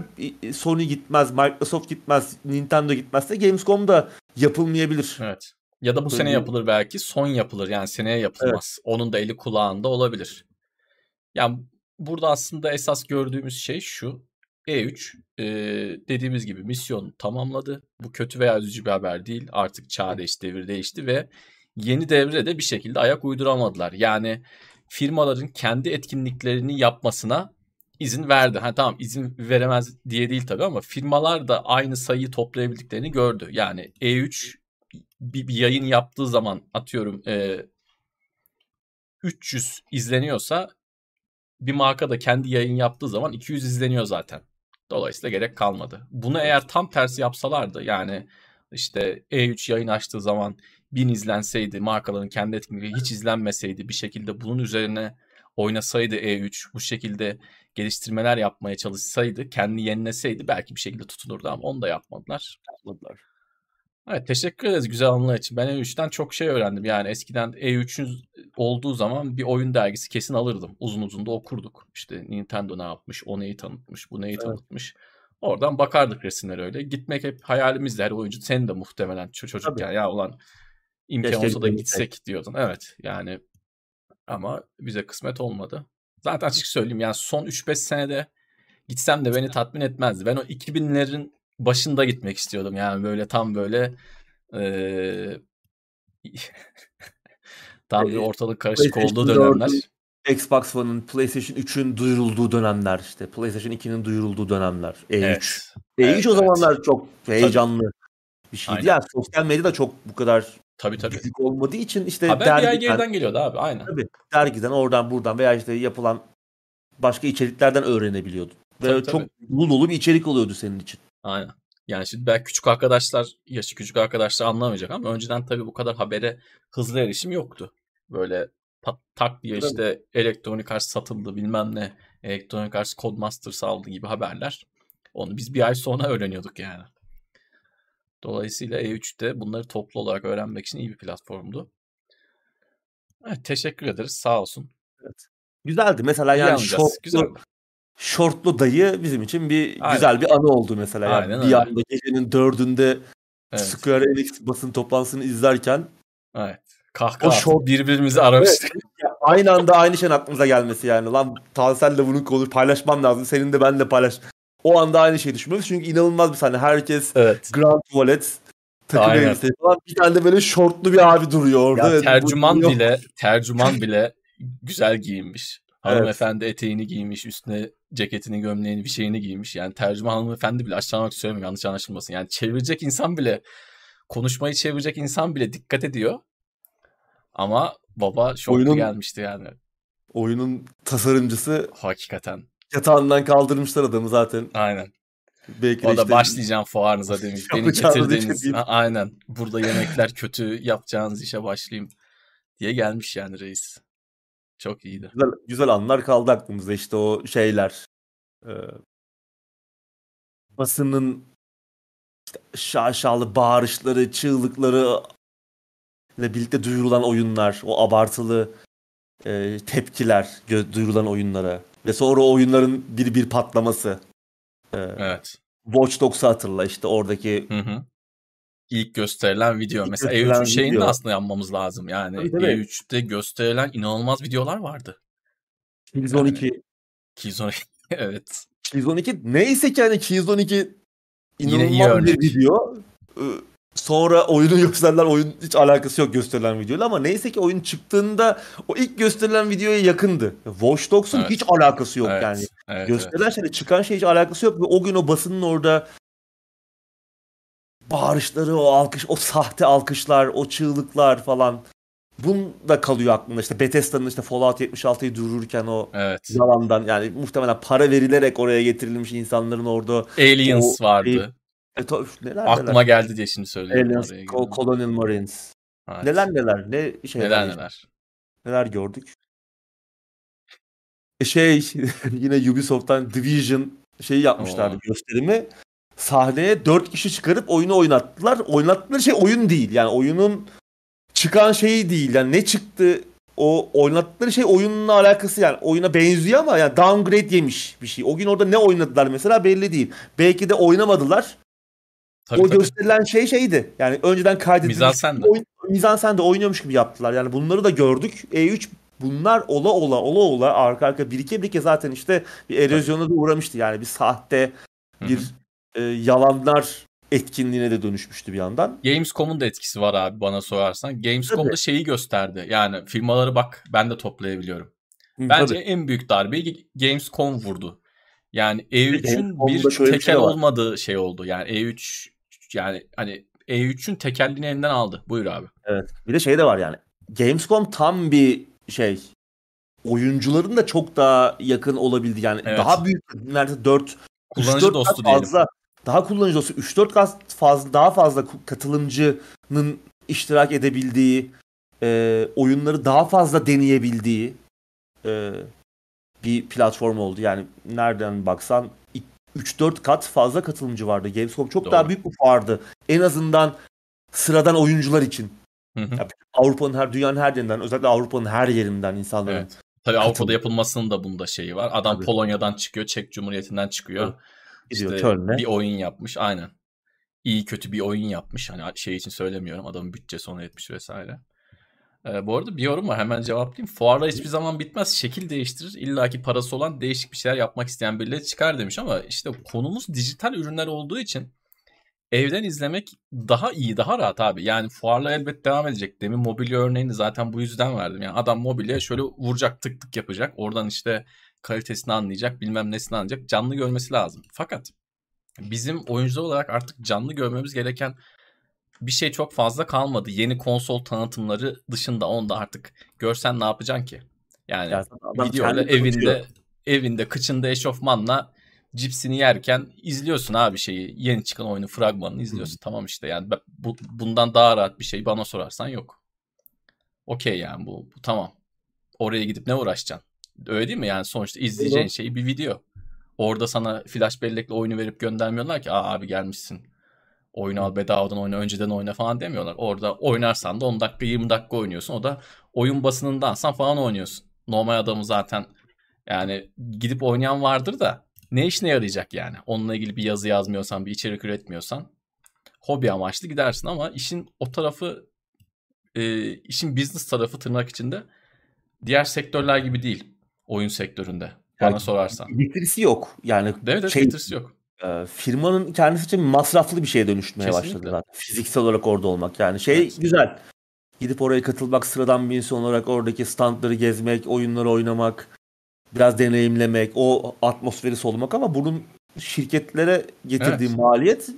Sony gitmez, Microsoft gitmez, Nintendo gitmezse Gamescom da yapılmayabilir. Evet. Ya da bu sene yapılır belki. Son yapılır yani seneye yapılmaz. Evet. Onun da eli kulağında olabilir. Yani burada aslında esas gördüğümüz şey şu. E3 e, dediğimiz gibi misyon tamamladı. Bu kötü veya üzücü bir haber değil. Artık çağ değişti, devir değişti ve yeni devre de bir şekilde ayak uyduramadılar. Yani firmaların kendi etkinliklerini yapmasına izin verdi. Ha tamam izin veremez diye değil tabii ama firmalar da aynı sayıyı toplayabildiklerini gördü. Yani E3 bir, bir yayın yaptığı zaman atıyorum e, 300 izleniyorsa bir marka da kendi yayın yaptığı zaman 200 izleniyor zaten. Dolayısıyla gerek kalmadı. Bunu eğer tam tersi yapsalardı yani işte E3 yayın açtığı zaman 1000 izlenseydi markaların kendi etkinliği hiç izlenmeseydi bir şekilde bunun üzerine oynasaydı E3 bu şekilde geliştirmeler yapmaya çalışsaydı kendi yenileseydi belki bir şekilde tutunurdu ama onu da yapmadılar. Yapmadılar. Evet teşekkür ederiz güzel anılar için. Ben E3'ten çok şey öğrendim. Yani eskiden E3'ün olduğu zaman bir oyun dergisi kesin alırdım. Uzun uzun da okurduk. İşte Nintendo ne yapmış, o neyi tanıtmış, bu neyi evet. tanıtmış. Oradan bakardık resimler öyle. Gitmek hep hayalimizdi her oyuncu. Senin de muhtemelen çocukken Tabii. ya ulan imkan Keşke olsa da gitsek gitsek diyordun. Evet yani ama bize kısmet olmadı. Zaten açık söyleyeyim yani son 3-5 senede gitsem de beni tatmin etmezdi. Ben o 2000'lerin başında gitmek istiyordum. Yani böyle tam böyle ee, tam bir ortalık karışık olduğu dönemler. Xbox One'ın, PlayStation 3'ün duyurulduğu dönemler işte. PlayStation 2'nin duyurulduğu dönemler. E3. Evet. E3 evet, o zamanlar evet. çok heyecanlı tabii. bir şeydi. Aynen. Yani sosyal medya da çok bu kadar tabii, tabii. büyük olmadığı için işte Haber dergiden, ay geriden geliyordu abi aynen. Tabii. Dergiden oradan buradan veya işte yapılan başka içeriklerden öğrenebiliyordun. Ve tabii, çok tabii. dolu dolu bir içerik oluyordu senin için. Aynen. Yani şimdi belki küçük arkadaşlar, yaşı küçük arkadaşlar anlamayacak ama önceden tabii bu kadar habere hızlı erişim yoktu. Böyle tak, tak diye işte elektronik arts satıldı bilmem ne, elektronik arts Codemasters aldı gibi haberler. Onu biz bir ay sonra öğreniyorduk yani. Dolayısıyla E3'te bunları toplu olarak öğrenmek için iyi bir platformdu. Evet, teşekkür ederiz. Sağ olsun. Evet. Güzeldi. Mesela yani şortlu, Güzel. Şortlu dayı bizim için bir Aynen. güzel bir anı oldu mesela. Yani Aynen bir öyle. anda gecenin dördünde evet. Square Enix basın toplantısını izlerken Evet. Kahkaha şort... birbirimizi aramıştık. Evet. aynı anda aynı şeyin aklımıza gelmesi yani. Lan Tansel'le bunu konu paylaşmam lazım. Senin de ben de paylaş. O anda aynı şeyi düşünmüyoruz. Çünkü inanılmaz bir sahne. Herkes evet. Grand Tuvalet takım elbise falan. Bir tane de böyle şortlu bir abi duruyor orada. Ya, tercüman bile tercüman bile güzel giyinmiş. Hanımefendi evet. eteğini giymiş, üstüne ceketini, gömleğini, bir şeyini giymiş. Yani tercüman hanımefendi bile aşağılamak söylemiyorum yanlış anlaşılmasın. Yani çevirecek insan bile, konuşmayı çevirecek insan bile dikkat ediyor. Ama baba şoklu oyunun, gelmişti yani. Oyunun tasarımcısı hakikaten yatağından kaldırmışlar adamı zaten. Aynen. Belki o da işte, başlayacağım fuarınıza demiş. Beni getirdiğiniz aynen burada yemekler kötü yapacağınız işe başlayayım diye gelmiş yani reis. Çok iyiydi. Güzel, güzel anlar kaldı aklımızda işte o şeyler. E, basının işte şaşalı bağırışları, çığlıkları ile birlikte duyurulan oyunlar, o abartılı e, tepkiler duyurulan oyunlara ve sonra o oyunların bir bir patlaması. E, evet. Watch Dogs'u hatırla işte oradaki hı hı. İlk gösterilen video. İlk Mesela E3'ün şeyini de aslında yanmamız lazım. Yani tabii, tabii. E3'te gösterilen inanılmaz videolar vardı. 12. Yani, Keys 12 evet. Keys 12 neyse ki hani Keys 12 inanılmaz bir video. Sonra oyunu gösterilen oyun hiç alakası yok gösterilen videoyla ama neyse ki oyun çıktığında o ilk gösterilen videoya yakındı. Watch Dogs'un evet. hiç alakası yok evet. yani. Evet, gösterilen evet. şeyle çıkan şey hiç alakası yok ve o gün o basının orada bağırışları, o alkış, o sahte alkışlar, o çığlıklar falan. Bun da kalıyor aklımda. İşte Bethesda'nın işte Fallout 76'yı dururken o evet. yalandan yani muhtemelen para verilerek oraya getirilmiş insanların orada Aliens o, vardı. E, to, neler, Aklıma neler. geldi diye şimdi söylüyorum. Aliens, Colonial Marines. Evet. Neler neler ne şeyler. Neler neler. Neler gördük. E şey yine Ubisoft'tan Division şeyi yapmışlardı Oo. gösterimi sahneye dört kişi çıkarıp oyunu oynattılar. Oynattıkları şey oyun değil. Yani oyunun çıkan şeyi değil. Yani ne çıktı o oynattıkları şey oyunla alakası yani oyuna benziyor ama yani downgrade yemiş bir şey. O gün orada ne oynadılar mesela belli değil. Belki de oynamadılar. Tabii, o tabii. gösterilen şey şeydi. Yani önceden kaydedilmiş. Mizansen de. Oyun, mizansen de oynuyormuş gibi yaptılar. Yani bunları da gördük. E3 bunlar ola ola ola ola arka arka birike birike zaten işte bir erozyona da uğramıştı. Yani bir sahte bir Hı-hı e, yalanlar etkinliğine de dönüşmüştü bir yandan. Gamescom'un da etkisi var abi bana sorarsan. Gamescom'da Tabii. şeyi gösterdi. Yani firmaları bak ben de toplayabiliyorum. Bence tabii. en büyük darbeyi Gamescom vurdu. Yani E3'ün bir bir tekel şey var. olmadığı şey oldu. Yani E3 yani hani E3'ün tekelliğini elinden aldı. Buyur abi. Evet. Bir de şey de var yani. Gamescom tam bir şey oyuncuların da çok daha yakın olabildi. Yani Evet. daha büyük neredeyse 4 Kullanıcı 3-4 dostu diyelim. fazla daha kullanıcı dostu 3-4 kat fazla daha fazla katılımcının iştirak edebildiği e, oyunları daha fazla deneyebildiği e, bir platform oldu. Yani nereden baksan 3-4 kat fazla katılımcı vardı. Gamescom çok Doğru. daha büyük bir fuardı. En azından sıradan oyuncular için. Hı hı. Ya, Avrupa'nın her dünyanın her yerinden özellikle Avrupa'nın her yerinden insanların Evet. Tabii Avrupa'da yapılmasının da bunda şeyi var. Adam Tabii. Polonya'dan çıkıyor, Çek Cumhuriyeti'nden çıkıyor. Evet. Gidiyor İşte Köln'e. bir oyun yapmış. Aynen. İyi kötü bir oyun yapmış. Hani şey için söylemiyorum. Adamın bütçesi ona yetmiş vesaire. Ee, bu arada bir yorum var. Hemen cevaplayayım. Fuarlar hiçbir zaman bitmez. Şekil değiştirir. İlla ki parası olan değişik bir şeyler yapmak isteyen birileri çıkar demiş ama işte konumuz dijital ürünler olduğu için evden izlemek daha iyi, daha rahat abi. Yani fuarlar elbet devam edecek. Demin mobilya örneğini zaten bu yüzden verdim. Yani adam mobilyaya şöyle vuracak, tık tık yapacak. Oradan işte kalitesini anlayacak, bilmem nesini anlayacak. Canlı görmesi lazım. Fakat bizim oyuncular olarak artık canlı görmemiz gereken bir şey çok fazla kalmadı. Yeni konsol tanıtımları dışında onda artık görsen ne yapacaksın ki? Yani adam videoyla kendi tanıtıyor. evinde evinde kıçında eşofmanla cipsini yerken izliyorsun abi şeyi. Yeni çıkan oyunu fragmanını izliyorsun. Tamam işte yani bu, bundan daha rahat bir şey bana sorarsan yok. Okey yani bu, bu tamam. Oraya gidip ne uğraşacaksın? Öyle değil mi? Yani sonuçta izleyeceğin Doğru. şey bir video. Orada sana flash bellekle oyunu verip göndermiyorlar ki Aa abi gelmişsin. Oyunu al bedavadan oyna önceden oyna falan demiyorlar. Orada oynarsan da 10 dakika 20 dakika oynuyorsun. O da oyun basınındansan falan oynuyorsun. Normal adamı zaten yani gidip oynayan vardır da ne işine yarayacak yani? Onunla ilgili bir yazı yazmıyorsan, bir içerik üretmiyorsan hobi amaçlı gidersin ama işin o tarafı e, işin business tarafı tırnak içinde diğer sektörler gibi değil oyun sektöründe bana Yani sorarsan. Getirisi yok. Yani Evet, evet şey- getirisi yok. e, firmanın kendisi için masraflı bir şeye dönüşmeye Kesinlikle. başladı zaten. Fiziksel olarak orada olmak. Yani şey Evet. güzel. Gidip oraya katılmak, sıradan bir insan olarak oradaki standları gezmek, oyunları oynamak, biraz deneyimlemek, o atmosferi solumak ama bunun şirketlere getirdiği Evet. maliyet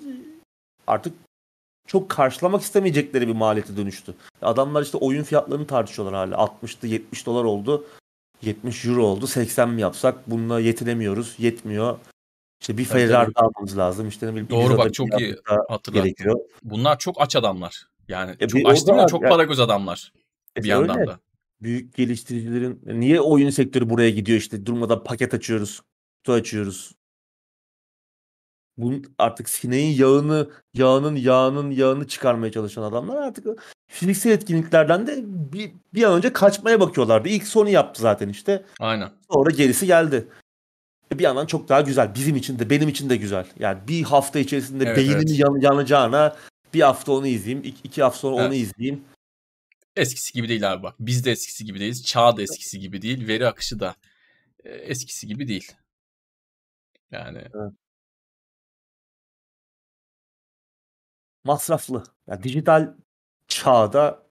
artık çok karşılamak istemeyecekleri bir maliyete dönüştü. Adamlar işte oyun fiyatlarını tartışıyorlar hala. 60'tı 70 dolar oldu. 70 euro oldu. 80 mi yapsak? Bununla yetinemiyoruz. Yetmiyor. İşte bir Ferrari almamız lazım. İşte ne bileyim Doğru bak çok iyi gerekiyor. Bunlar çok aç adamlar. Yani E, çok aç değil mi? Çok ya- para göz adamlar E, bir yandan öyle. da. Büyük geliştiricilerin niye oyun sektörü buraya gidiyor işte durmadan paket açıyoruz, kutu açıyoruz. Bunun artık sineğin yağını, yağının yağının yağını çıkarmaya çalışan adamlar artık fiziksel etkinliklerden de bir, bir an önce kaçmaya bakıyorlardı. İlk Sony yaptı zaten işte. Aynen. Sonra gerisi geldi. Bir yandan çok daha güzel. Bizim için de benim için de güzel. Yani bir hafta içerisinde Evet, beynim evet. yan- yanacağına bir hafta onu izleyeyim. iki, iki hafta sonra onu Evet. izleyeyim. Eskisi gibi değil abi bak. Biz de eskisi gibi değiliz. Çağ da eskisi gibi değil. Veri akışı da e, eskisi gibi değil. Yani Masraflı. Yani dijital çağda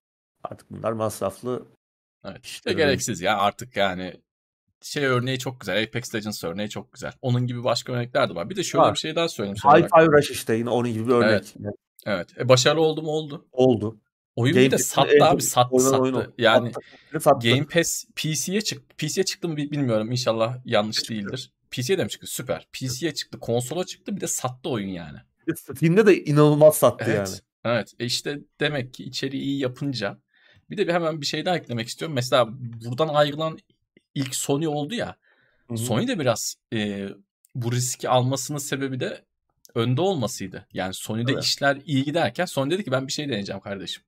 artık bunlar masraflı. evet. İşte öyle. gereksiz ya artık yani şey örneği çok güzel. Apex Legends örneği çok güzel. Onun gibi başka örnekler de var. Bir de şöyle Var. bir şey daha söyleyeyim. Hi-Fi Rush işte yine onun gibi bir örnek. Evet. Yani Evet. E, başarılı oldu mu? Oldu. oldu. Oyun Game bir de sattı en abi. Sattı oyunu sattı. o. Yani Sattı, sattı. Game Pass PC'ye çıktı. PC'ye çıktı mı bi- bilmiyorum. İnşallah yanlış değildir. PC'ye de mi çıktı? Süper. PC'ye çıktı. Konsola çıktı. Bir de sattı oyun yani. Steam'de de inanılmaz sattı Evet. yani. Evet. E işte demek ki içeriği iyi yapınca. Bir de bir hemen bir şey daha eklemek istiyorum. Mesela buradan ayrılan ilk Sony oldu ya. Hı hı. Sony de biraz e, bu riski almasının sebebi de önde olmasıydı. Yani Sony'de Evet. işler iyi giderken Sony dedi ki ben bir şey deneyeceğim kardeşim.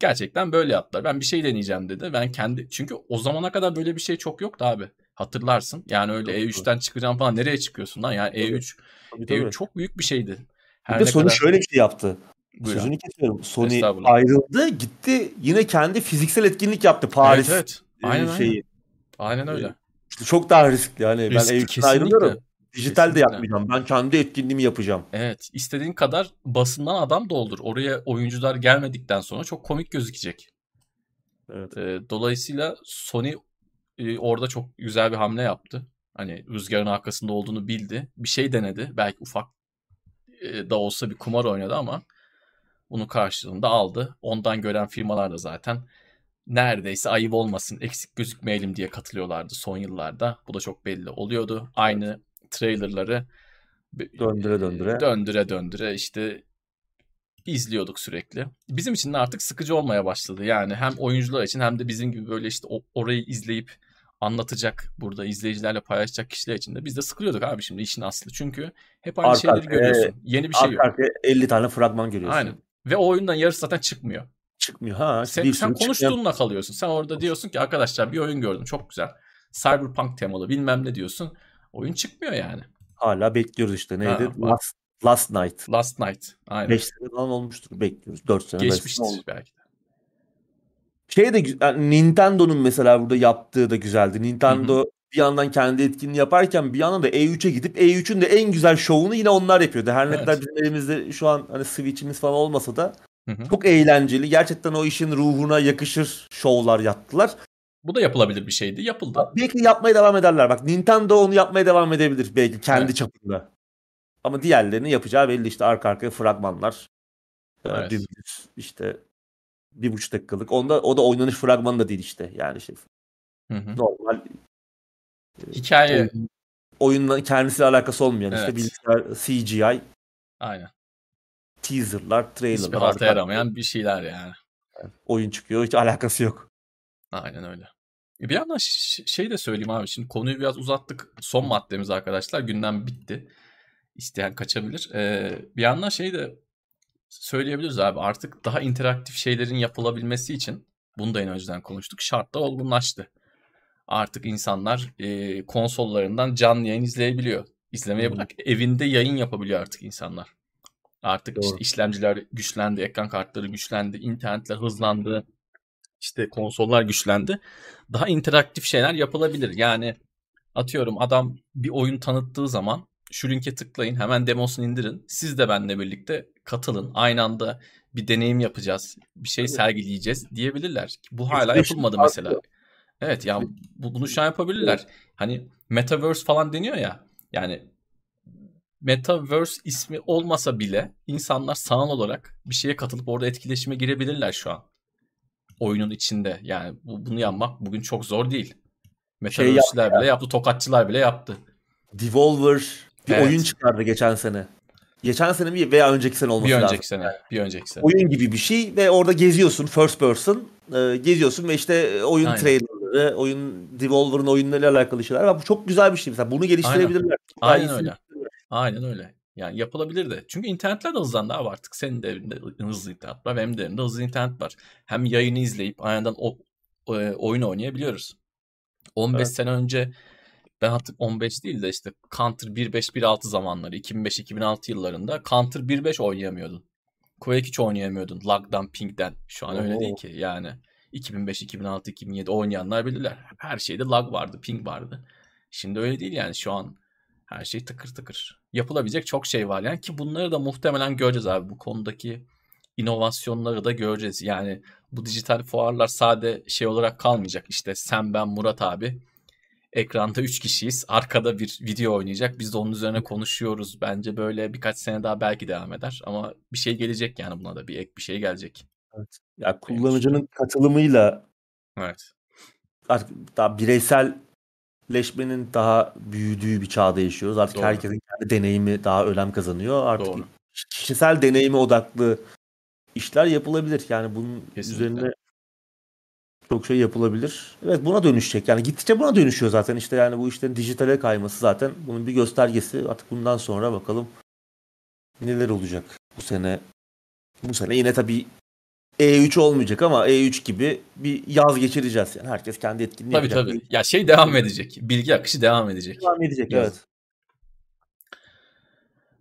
Gerçekten böyle yaptılar. Ben bir şey deneyeceğim dedi. Ben kendi çünkü o zamana kadar böyle bir şey çok yoktu abi. Hatırlarsın. Yani öyle Yoktu. E3'ten çıkacağım falan nereye çıkıyorsun lan? Yani Tabii. E3 Tabii, tabii. E3 çok büyük bir şeydi. Her Bir de Sony kadar şöyle bir şey yaptı. Buyur abi. Sözünü kesiyorum. Sony ayrıldı gitti yine kendi fiziksel etkinlik yaptı Paris Evet evet. Aynen aynen. şeyi. Aynen öyle. İşte çok daha riskli. Yani Riskli, ben evden ayrılıyorum. Dijital de yapmayacağım. Ben kendi etkinliğimi yapacağım. Evet. istediğin kadar basından adam doldur. Oraya oyuncular gelmedikten sonra çok komik gözükecek. Evet. Ee, dolayısıyla Sony e, orada çok güzel bir hamle yaptı. Hani rüzgarın arkasında olduğunu bildi. Bir şey denedi. Belki ufak da olsa bir kumar oynadı ama bunun karşılığında aldı. Ondan gören firmalar da zaten neredeyse ayıp olmasın, eksik gözükmeyelim diye katılıyorlardı son yıllarda. Bu da çok belli oluyordu. Aynı trailerları döndüre döndüre döndüre döndüre işte izliyorduk sürekli. Bizim için de artık sıkıcı olmaya başladı. Yani hem oyuncular için hem de bizim gibi böyle işte orayı izleyip anlatacak burada izleyicilerle paylaşacak kişiler için de biz de sıkılıyorduk abi şimdi işin aslı. Çünkü hep aynı arka şeyleri görüyorsun. Yeni bir şey yok. Arkaya 50 tane fragman görüyorsun. Aynen. Ve o oyundan yarısı zaten çıkmıyor. Çıkmıyor ha. Sen, sen konuştuğunla çıkmıyor. kalıyorsun. Sen orada diyorsun ki arkadaşlar bir oyun gördüm çok güzel. Cyberpunk temalı bilmem ne diyorsun. Oyun çıkmıyor yani. Hala bekliyoruz işte. Neydi? Ha, Last, Last Night. Last Night. Aynen. 5 sene falan olmuştur. Bekliyoruz. 4 sene. Geçmiştir belki de. Şey de yani Nintendo'nun mesela burada yaptığı da güzeldi. Nintendo Hı-hı. bir yandan kendi etkinliğini yaparken bir yandan da E3'e gidip E3'ün de en güzel şovunu yine onlar yapıyordu. Her ne evet. kadar bizim elimizde şu an hani Switch'imiz falan olmasa da Hı-hı. çok eğlenceli. Gerçekten o işin ruhuna yakışır şovlar yaptılar. Bu da yapılabilir bir şeydi. Yapıldı. Belki yapmaya devam ederler. Bak Nintendo onu yapmaya devam edebilir belki kendi evet. çapında. Ama diğerlerini yapacağı belli işte arka arkaya fragmanlar. Evet. Dümdüz işte bir buçuk dakikalık. Onda, o da oynanış fragmanı da değil işte. Yani şey hı hı. normal e, hikaye oyun, oyunla kendisiyle alakası olmayan evet. işte bilgisayar CGI. Aynen. Teaserlar, trailerlar. Hiçbir halta yaramayan bir şeyler yani. yani. Oyun çıkıyor hiç alakası yok. Aynen öyle. E, bir yandan şey de söyleyeyim abi. Şimdi konuyu biraz uzattık. Son maddemiz arkadaşlar. Gündem bitti. İsteyen kaçabilir. Ee, bir yandan şey de söyleyebiliriz abi. Artık daha interaktif şeylerin yapılabilmesi için bunu da en önceden konuştuk. Şartlar olgunlaştı. Artık insanlar e, konsollarından canlı yayın izleyebiliyor. İzlemeye bırak evinde yayın yapabiliyor artık insanlar. Artık Doğru. işte işlemciler güçlendi, ekran kartları güçlendi, internetler hızlandı işte konsollar güçlendi. Daha interaktif şeyler yapılabilir. Yani atıyorum adam bir oyun tanıttığı zaman şu linke tıklayın hemen demosunu indirin. Siz de benimle birlikte katılın. Aynı anda bir deneyim yapacağız. Bir şey sergileyeceğiz diyebilirler. Bu hala yapılmadı mesela. Evet ya bu, bunu şu an yapabilirler. Hani Metaverse falan deniyor ya. Yani Metaverse ismi olmasa bile insanlar sanal olarak bir şeye katılıp orada etkileşime girebilirler şu an oyunun içinde. Yani bu, bunu yapmak bugün çok zor değil. Metaverse'ler şey bile yaptı, tokatçılar bile yaptı. Devolver bir evet. oyun çıkardı geçen sene. Geçen sene mi veya önceki sene olması lazım. Bir önceki sene. Bir önceki sene. Oyun gibi bir şey ve orada geziyorsun first person. E, geziyorsun ve işte oyun Aynen. trailerları, oyun Devolver'ın oyunlarıyla alakalı şeyler. Bu çok güzel bir şey mesela. Bunu geliştirebilirler. Aynen, Aynen öyle. Aynen öyle. Yani yapılabilir de. Çünkü internetler de hızlandı abi artık. Senin de evinde hızlı internet var. Benim de evimde hızlı internet var. Hem yayını izleyip aynen o, o e, oyun oynayabiliyoruz. 15 evet. sene önce ben artık 15 değil de işte Counter 1.5-1.6 zamanları 2005-2006 yıllarında Counter 1.5 oynayamıyordun. Quake hiç oynayamıyordun. Lag'dan, ping'den. Şu an Oo. öyle değil ki yani. 2005, 2006, 2007 oynayanlar bilirler. Her şeyde lag vardı, ping vardı. Şimdi öyle değil yani şu an her şey tıkır tıkır. Yapılabilecek çok şey var yani ki bunları da muhtemelen göreceğiz abi. Bu konudaki inovasyonları da göreceğiz. Yani bu dijital fuarlar sade şey olarak kalmayacak. İşte sen ben Murat abi ekranda 3 kişiyiz. Arkada bir video oynayacak. Biz de onun üzerine konuşuyoruz. Bence böyle birkaç sene daha belki devam eder. Ama bir şey gelecek yani buna da bir ek bir şey gelecek. Evet. Ya kullanıcının katılımıyla Evet. Artık daha bireysel leşmenin daha büyüdüğü bir çağda yaşıyoruz. Artık Doğru. herkesin kendi deneyimi daha önem kazanıyor. Artık Doğru. kişisel deneyime odaklı işler yapılabilir. Yani bunun Kesinlikle. üzerine çok şey yapılabilir. Evet buna dönüşecek. Yani gittikçe buna dönüşüyor zaten. İşte yani bu işlerin dijitale kayması zaten bunun bir göstergesi. Artık bundan sonra bakalım neler olacak bu sene. Bu sene yine tabii e3 olmayacak ama E3 gibi bir yaz geçireceğiz yani. Herkes kendi etkinliğini tabii, yapacak. Tabii tabii. Ya şey devam edecek. Bilgi akışı devam edecek. Devam edecek yaz. evet.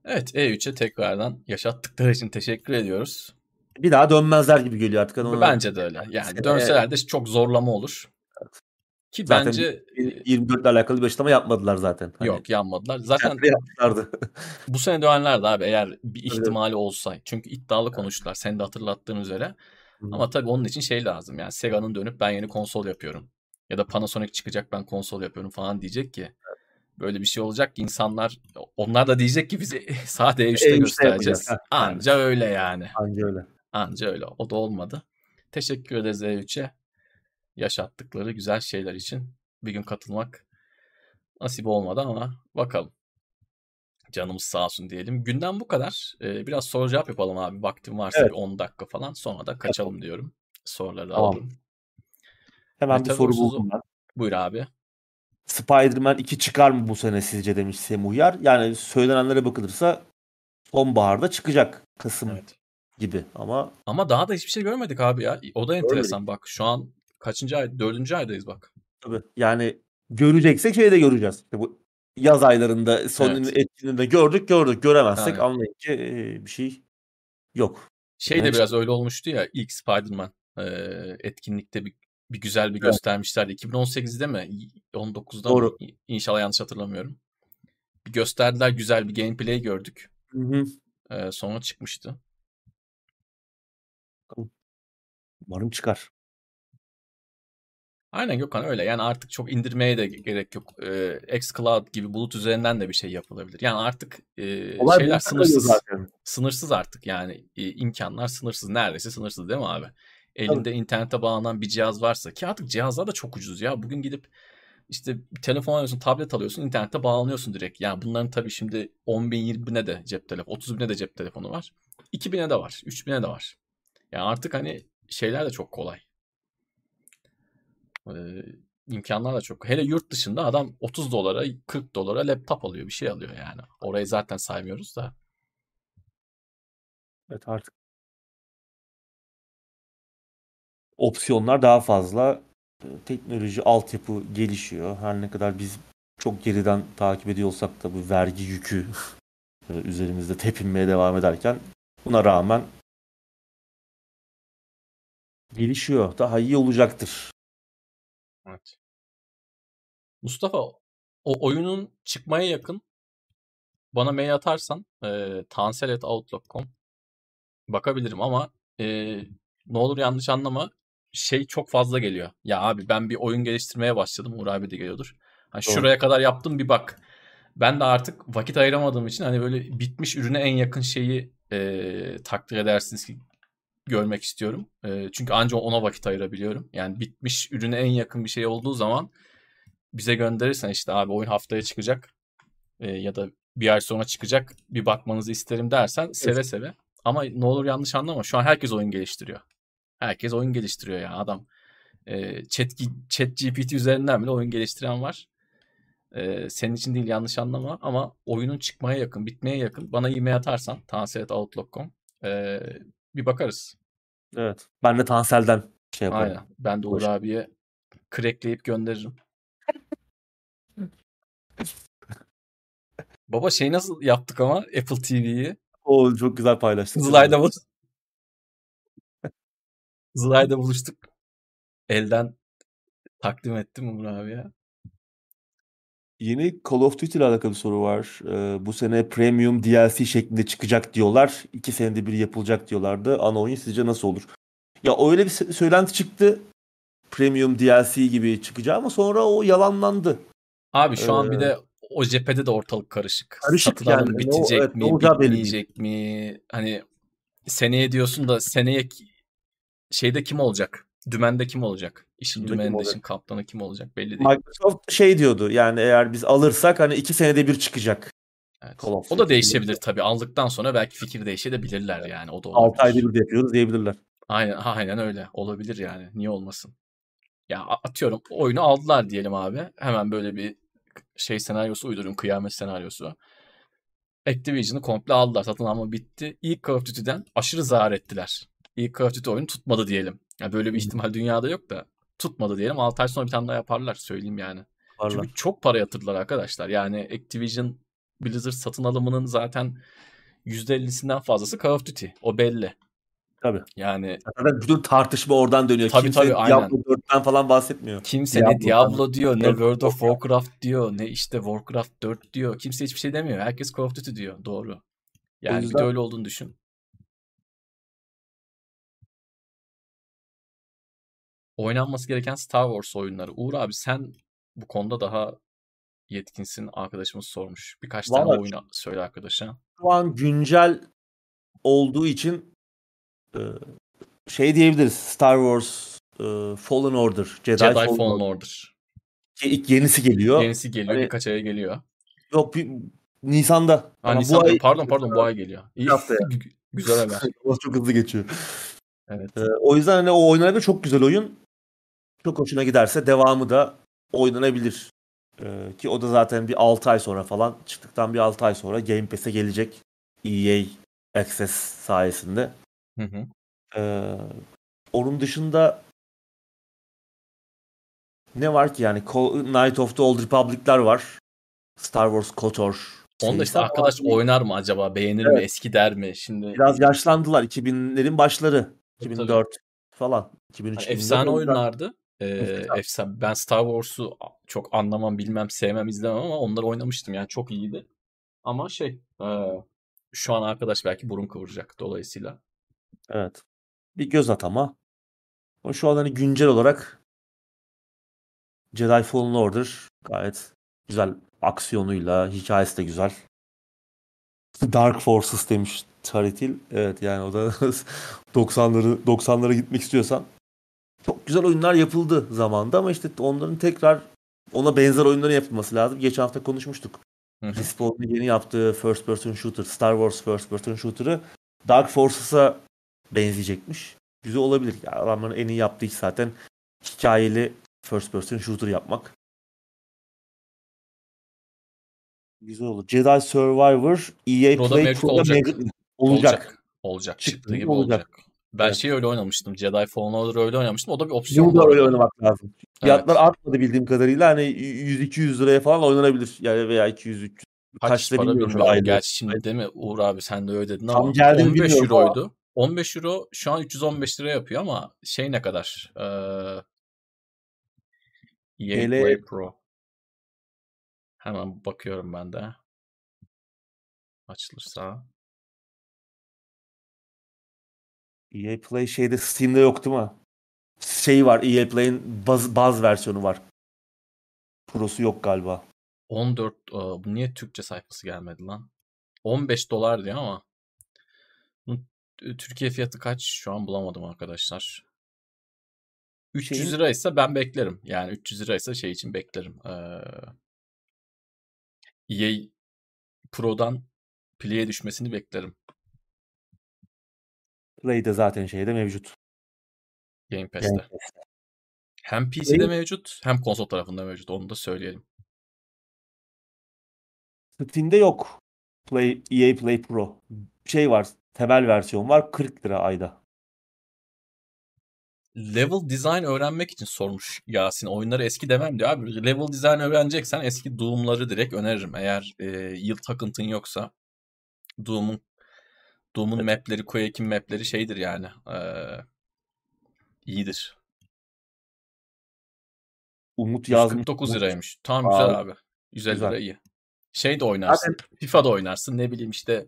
Evet E3'e tekrardan yaşattıkları için teşekkür ediyoruz. Bir daha dönmezler gibi geliyor artık. Onu... Bence de öyle. Yani dönseler de çok zorlama olur. Evet. Ki zaten bence 24 ile alakalı bir açıklama yapmadılar zaten. Hani yok yapmadılar. Zaten bu sene dönenlerdi abi eğer bir ihtimali evet. olsa. Çünkü iddialı konuştular. Sen de hatırlattığın üzere. Hı. Ama tabii onun için şey lazım. Yani Sega'nın dönüp ben yeni konsol yapıyorum. Ya da Panasonic çıkacak ben konsol yapıyorum falan diyecek ki. Böyle bir şey olacak ki insanlar onlar da diyecek ki bizi sade E3'te göstereceğiz. Anca öyle yani. Anca öyle. Anca öyle. O da olmadı. Teşekkür ederiz E3'e. Yaşattıkları güzel şeyler için. Bir gün katılmak nasip olmadı ama bakalım. Canımız sağ olsun diyelim. Günden bu kadar. Ee, biraz soru cevap yapalım abi. Vaktim varsa evet. bir 10 dakika falan. Sonra da kaçalım evet. diyorum. Soruları tamam. alalım. Hemen Meta bir soru buldum ben. Buyur abi. Spider-Man 2 çıkar mı bu sene sizce demiş Semih Yar. Yani söylenenlere bakılırsa sonbaharda çıkacak. Kasım evet. Gibi ama. Ama daha da hiçbir şey görmedik abi ya. O da enteresan Öyle. bak. Şu an kaçıncı ay? Dördüncü aydayız bak. Tabii. Yani göreceksek şeyi de göreceğiz. İşte bu yaz aylarında Sony'nin evet. etkinliğinde gördük gördük. Göremezsek Aynen. anlayın ki bir şey yok. Şey yani de biraz öyle olmuştu ya ilk Spider-Man etkinlikte bir, bir güzel bir evet. göstermişlerdi. 2018'de mi? 19'da Doğru. mı? İnşallah yanlış hatırlamıyorum. Bir gösterdiler güzel bir gameplay gördük. Hı hı. Ee, sonra çıkmıştı. Umarım çıkar. Aynen Gökhan öyle. Yani artık çok indirmeye de gerek yok. Ee, xCloud gibi bulut üzerinden de bir şey yapılabilir. Yani artık e, şeyler sınırsız. Zaten. Sınırsız artık yani e, imkanlar sınırsız. Neredeyse sınırsız değil mi abi? Elinde Tabii. internete bağlanan bir cihaz varsa ki artık cihazlar da çok ucuz ya. Bugün gidip işte telefon alıyorsun, tablet alıyorsun, internete bağlanıyorsun direkt. Yani bunların tabii şimdi 10 bin, 20 bine de cep telefonu, 30 bine de cep telefonu var. 2 bine de var, 3 bine de var. Yani artık hani şeyler de çok kolay. Ee, imkanlar da çok. Hele yurt dışında adam 30 dolara 40 dolara laptop alıyor bir şey alıyor yani. Orayı zaten saymıyoruz da. Evet artık opsiyonlar daha fazla. Teknoloji, altyapı gelişiyor. Her ne kadar biz çok geriden takip ediyorsak da bu vergi yükü üzerimizde tepinmeye devam ederken buna rağmen gelişiyor. Daha iyi olacaktır. Evet. Mustafa o oyunun çıkmaya yakın bana mail atarsan e, tansel.outlook.com bakabilirim ama e, ne olur yanlış anlama şey çok fazla geliyor. Ya abi ben bir oyun geliştirmeye başladım. Uğur abi de geliyordur. Hani şuraya kadar yaptım bir bak. Ben de artık vakit ayıramadığım için hani böyle bitmiş ürüne en yakın şeyi e, takdir edersiniz ki görmek istiyorum. E, çünkü ancak ona vakit ayırabiliyorum. Yani bitmiş ürüne en yakın bir şey olduğu zaman bize gönderirsen işte abi oyun haftaya çıkacak e, ya da bir ay sonra çıkacak bir bakmanızı isterim dersen seve evet. seve. Ama ne olur yanlış anlama şu an herkes oyun geliştiriyor. Herkes oyun geliştiriyor ya adam. E, chat, chat GPT üzerinden bile oyun geliştiren var. E, senin için değil yanlış anlama ama oyunun çıkmaya yakın, bitmeye yakın. Bana e-mail atarsan tansiret.outlook.com e, bir bakarız. Evet. Ben de Tansel'den şey yaparım. Aynen. Ben de Uğur abiye crackleyip gönderirim. Baba şey nasıl yaptık ama Apple TV'yi? O çok güzel paylaştık. Zılay'da bu. Zılay'da buluştuk. Elden takdim ettim Umur abi ya. Yeni Call of Duty ile alakalı soru var. Ee, bu sene Premium DLC şeklinde çıkacak diyorlar. İki senede bir yapılacak diyorlardı. Ana oyun sizce nasıl olur? Ya öyle bir söylenti çıktı. Premium DLC gibi çıkacağı ama sonra o yalanlandı. Abi şu ee, an bir de o cephede de ortalık karışık. Karışık Satılan yani. bitecek o, evet, mi, bitmeyecek mi? Hani seneye diyorsun da seneye şeyde kim olacak? Dümende kim olacak? İşin Şimdi dümeninde işin kaptanı kim olacak belli değil. Microsoft şey diyordu yani eğer biz alırsak hani iki senede bir çıkacak. Evet. O da değişebilir tabii. Aldıktan sonra belki fikir değişebilirler yani. O da olabilir. 6 ayda bir yapıyoruz diyebilirler. Aynen, aynen öyle. Olabilir yani. Niye olmasın? Ya atıyorum oyunu aldılar diyelim abi. Hemen böyle bir şey senaryosu uyduruyorum. Kıyamet senaryosu. Activision'ı komple aldılar. Satın alma bitti. İlk Call of Duty'den aşırı zarar ettiler. İlk Call of Duty oyunu tutmadı diyelim. Yani böyle bir ihtimal dünyada yok da tutmadı diyelim. 6 ay sonra bir tane daha yaparlar söyleyeyim yani. Yaparlar. Çünkü çok para yatırdılar arkadaşlar. Yani Activision Blizzard satın alımının zaten %50'sinden fazlası Call of Duty. O belli. Tabii. Yani zaten bütün tartışma oradan dönüyor. Tabii, Kimse tabii, aynen. Diablo 4'ten falan bahsetmiyor. Kimse Diablo ne Diablo diyor, ne World of Warcraft diyor, ne işte Warcraft 4 diyor. Kimse hiçbir şey demiyor. Herkes Call of Duty diyor. Doğru. Yani yüzden... bir de öyle olduğunu düşün. Oynanması gereken Star Wars oyunları. Uğur abi sen bu konuda daha yetkinsin arkadaşımız sormuş. Birkaç tane Vallahi oyunu söyle arkadaşa. Şu an güncel olduğu için e, şey diyebiliriz. Star Wars e, Fallen Order, Jedi, Jedi Fallen, Fallen Order. İlk yenisi geliyor. Yenisi geliyor. Hani- Birkaç aya geliyor. Yok bir, Nisan'da. Ha, Ama Nisan, bu ay pardon pardon bu ay geliyor. İyi. haftaya. Gü- Güzel haber. çok hızlı geçiyor. Evet. E, o yüzden hani o oynanabilir çok güzel oyun. Çok hoşuna giderse devamı da oynanabilir. E, ki o da zaten bir 6 ay sonra falan çıktıktan bir 6 ay sonra Game Pass'e gelecek. EA Access sayesinde. Hı hı. Ee, onun dışında ne var ki yani Knight of the Old Republic'ler var. Star Wars KOTOR. Onu da serisi işte arkadaş oynar mı acaba? Beğenir mi? Evet. Eski der mi? Şimdi Biraz yaşlandılar. 2000'lerin başları. Tabii, 2004 falan. 2003 Hani 2004 efsane oyunlardı. Ee, efsane. Ben Star Wars'u çok anlamam, bilmem, sevmem, izlemem ama onları oynamıştım. Yani çok iyiydi. Ama şey, e, şu an arkadaş belki burun kıvıracak dolayısıyla. Evet. Bir göz at ama. Ama şu an hani güncel olarak Jedi Fallen Order gayet güzel aksiyonuyla, hikayesi de güzel. Dark Forces demiş Taritil. Evet yani o da 90'ları 90'lara gitmek istiyorsan çok güzel oyunlar yapıldı zamanda ama işte onların tekrar ona benzer oyunların yapılması lazım. Geçen hafta konuşmuştuk. Respawn'un yeni yaptığı first person shooter, Star Wars first person shooter'ı Dark Forces'a benzeyecekmiş. Güzel olabilir. Yani adamların en iyi yaptığı iş zaten hikayeli first person shooter yapmak. Güzel olur. Jedi Survivor EA Play Pro'da olacak. olacak. Olacak. Olacak. Çıktı Çıktığı gibi olacak. olacak. Ben Evet. şey öyle oynamıştım. Jedi Fallen Order öyle oynamıştım. O da bir opsiyon. Bunu da öyle oynamak lazım. Fiyatlar artmadı bildiğim kadarıyla. Hani 100-200 liraya falan oynanabilir. Yani veya 200-300. Kaç para bilmiyorum aylığı. Gerçi şimdi değil mi Uğur abi sen de öyle dedin Tam ama geldi mi 15 bilmiyorum ama- euroydu. 15 euro şu an 315 lira yapıyor ama şey ne kadar? Ee, EA Play Pro. Hemen bakıyorum ben de. Açılırsa. EA Play şeyde Steam'de yok değil mi? Şey var EA Play'in baz, baz versiyonu var. Pro'su yok galiba. 14 Aa, bu niye Türkçe sayfası gelmedi lan? 15 dolar diyor ama bunun Türkiye fiyatı kaç? Şu an bulamadım arkadaşlar. 300 Şeyin- lira ise ben beklerim. Yani 300 lira ise şey için beklerim. Ee, EA Pro'dan Play'e düşmesini beklerim. Play'de zaten şeyde mevcut. Game Pass'te. Game Hem PC'de Play- mevcut hem konsol tarafında mevcut. Onu da söyleyelim. Steam'de yok. Play, EA Play Pro. Şey var. Temel versiyon var. 40 lira ayda. Level design öğrenmek için sormuş Yasin. Oyunları eski demem diyor. Abi level design öğreneceksen eski Doom'ları direkt öneririm. Eğer e, yıl takıntın yoksa Doom'un Doom'un mapleri, Quake'in mapleri şeydir yani. E, iyidir. Umut yazmış. 149 Umut. liraymış. Tamam Aa, güzel abi. 150 güzel. lira iyi. Şey de oynarsın. FIFA'da oynarsın. Ne bileyim işte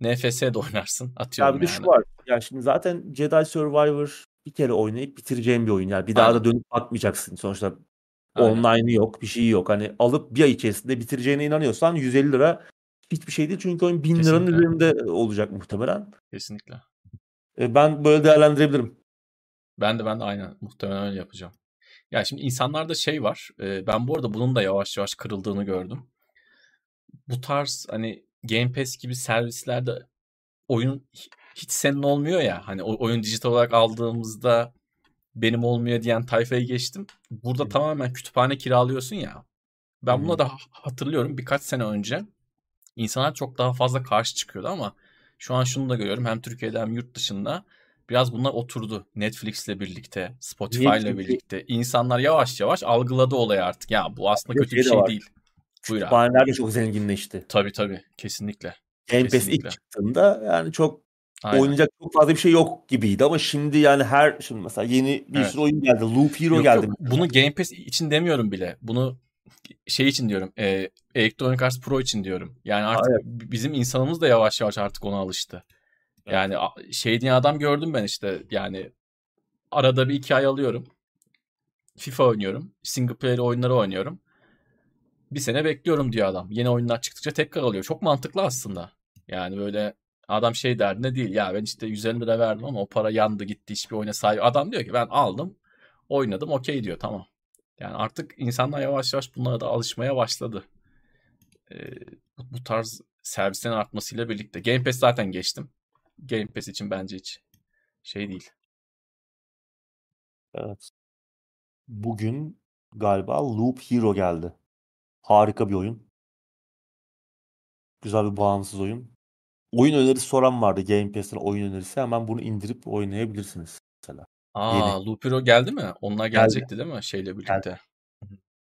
NFS'de oynarsın. Ya Atıyorum bir de yani. şu var. Ya şimdi zaten Jedi Survivor bir kere oynayıp bitireceğin bir oyun. Yani bir daha Aynen. da dönüp bakmayacaksın. Sonuçta online'ı yok, bir şey yok. Hani alıp bir ay içerisinde bitireceğine inanıyorsan 150 lira hiçbir şey değil. Çünkü oyun 1000 liranın üzerinde olacak muhtemelen. Kesinlikle. E, Ben böyle değerlendirebilirim. Ben de ben de aynen muhtemelen öyle yapacağım. Ya şimdi insanlarda şey var. e, ben bu arada bunun da yavaş yavaş kırıldığını gördüm. Bu tarz hani Game Pass gibi servislerde oyun hi- hiç senin olmuyor ya. Hani oyun dijital olarak aldığımızda benim olmuyor diyen tayfayı geçtim. Burada tamamen kütüphane kiralıyorsun ya. Ben Hı buna da ha- hatırlıyorum birkaç sene önce insanlar çok daha fazla karşı çıkıyordu ama şu an şunu da görüyorum hem Türkiye'de hem yurt dışında biraz bunlar oturdu. Netflix'le birlikte, Spotify'la birlikte. İnsanlar yavaş yavaş algıladı olayı artık. Ya bu aslında kötü bir şey var. değil. Buyur abi. Kütüphaneler de çok zenginleşti. Tabii tabii. Kesinlikle. Game Pass ilk çıktığında yani çok Aynen. oynayacak çok fazla bir şey yok gibiydi ama şimdi yani her şimdi mesela yeni bir Evet. sürü oyun geldi. Loop Hero Yok, geldi. yok. Bunu Game Pass için demiyorum bile. Bunu şey için diyorum. E, Electronic Arts Pro için diyorum. Yani artık evet. bizim insanımız da yavaş yavaş artık ona alıştı. Evet. Yani şey diye adam gördüm ben işte. Yani arada bir iki ay alıyorum. FIFA oynuyorum. Single player oyunları oynuyorum. bir sene bekliyorum diyor adam. Yeni oyunlar çıktıkça tekrar alıyor. Çok mantıklı aslında. Yani böyle adam şey derdinde değil. Ya ben işte 150 lira verdim ama o para yandı gitti hiçbir oyuna sahip. Adam diyor ki ben aldım oynadım okey diyor tamam. Yani artık insanlar yavaş yavaş bunlara da alışmaya başladı. Ee, bu tarz servislerin artmasıyla birlikte. Game Pass zaten geçtim. Game Pass için bence hiç şey değil. Evet. Bugün galiba Loop Hero geldi. Harika bir oyun. Güzel bir bağımsız oyun. Oyun önerisi soran vardı Game Pass'ten oyun önerisi. Hemen bunu indirip oynayabilirsiniz mesela. Aa, Yeni. Hero geldi mi? Geldi. gelecekti değil mi şeyle birlikte? Geldi.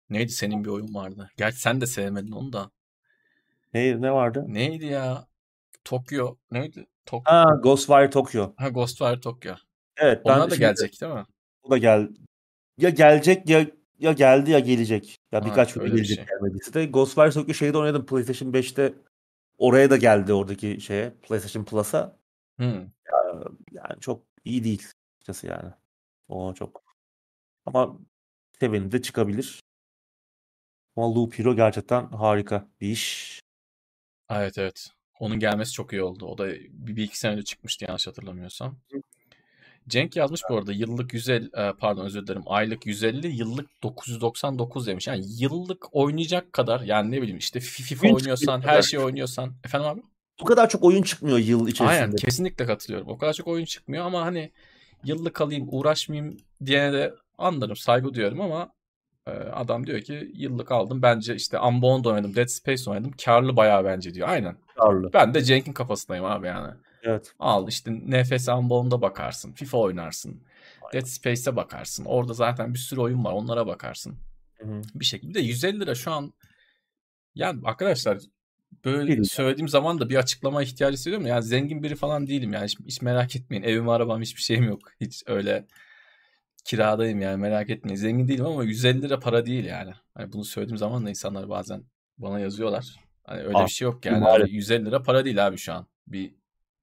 Neydi senin bir oyun vardı. Gerçi sen de sevmedin onu da. Ne, ne vardı? Neydi ya? Tokyo. Neydi? Tok Ha, Ghostwire Tokyo. ha Ghostwire Tokyo. Evet Onlar da gelecek değil mi? o da gel ya gelecek ya ya geldi ya gelecek. Ya Ha, birkaç video öyle bir gelecek şey. gelmediyse de. Ghostwire Tokyo şeyde oynadım PlayStation 5'te. Oraya da geldi oradaki şeye PlayStation Plus'a. Hmm. Yani çok iyi değil açıkçası yani. O çok. Ama seveni de çıkabilir. Ama Loop Hero gerçekten harika bir iş. Evet evet. Onun gelmesi çok iyi oldu. O da bir, bir iki sene önce çıkmıştı yanlış hatırlamıyorsam. Cenk yazmış bu arada yıllık 150 e, pardon özür dilerim aylık 150 yıllık 999 demiş. Yani yıllık oynayacak kadar yani ne bileyim işte FIFA Oyun oynuyorsan her şeyi oynuyorsan efendim abi? Bu kadar çok oyun çıkmıyor yıl içerisinde. Aynen kesinlikle katılıyorum. O kadar çok oyun çıkmıyor ama hani yıllık alayım uğraşmayayım diyene de anlarım saygı duyuyorum ama e, adam diyor ki yıllık aldım bence işte Unbound oynadım Dead Space oynadım karlı bayağı bence diyor. Aynen. Karlı. Ben de Cenk'in kafasındayım abi yani. Evet. Al işte NFS Unbound'a bakarsın. FIFA oynarsın. Dead Space'e bakarsın. Orada zaten bir sürü oyun var. Onlara bakarsın. Hı hı. Bir şekilde 150 lira şu an yani arkadaşlar böyle Değil. söylediğim zaman da bir açıklama ihtiyacı hissediyorum. Yani zengin biri falan değilim yani. Hiç, hiç merak etmeyin. Evim, arabam hiçbir şeyim yok. Hiç öyle kiradayım yani merak etmeyin. Zengin değilim ama 150 lira para değil yani. Hani bunu söylediğim zaman da insanlar bazen bana yazıyorlar. Hani öyle Ah, bir şey yok yani. Hani 150 lira para değil abi şu an. Bir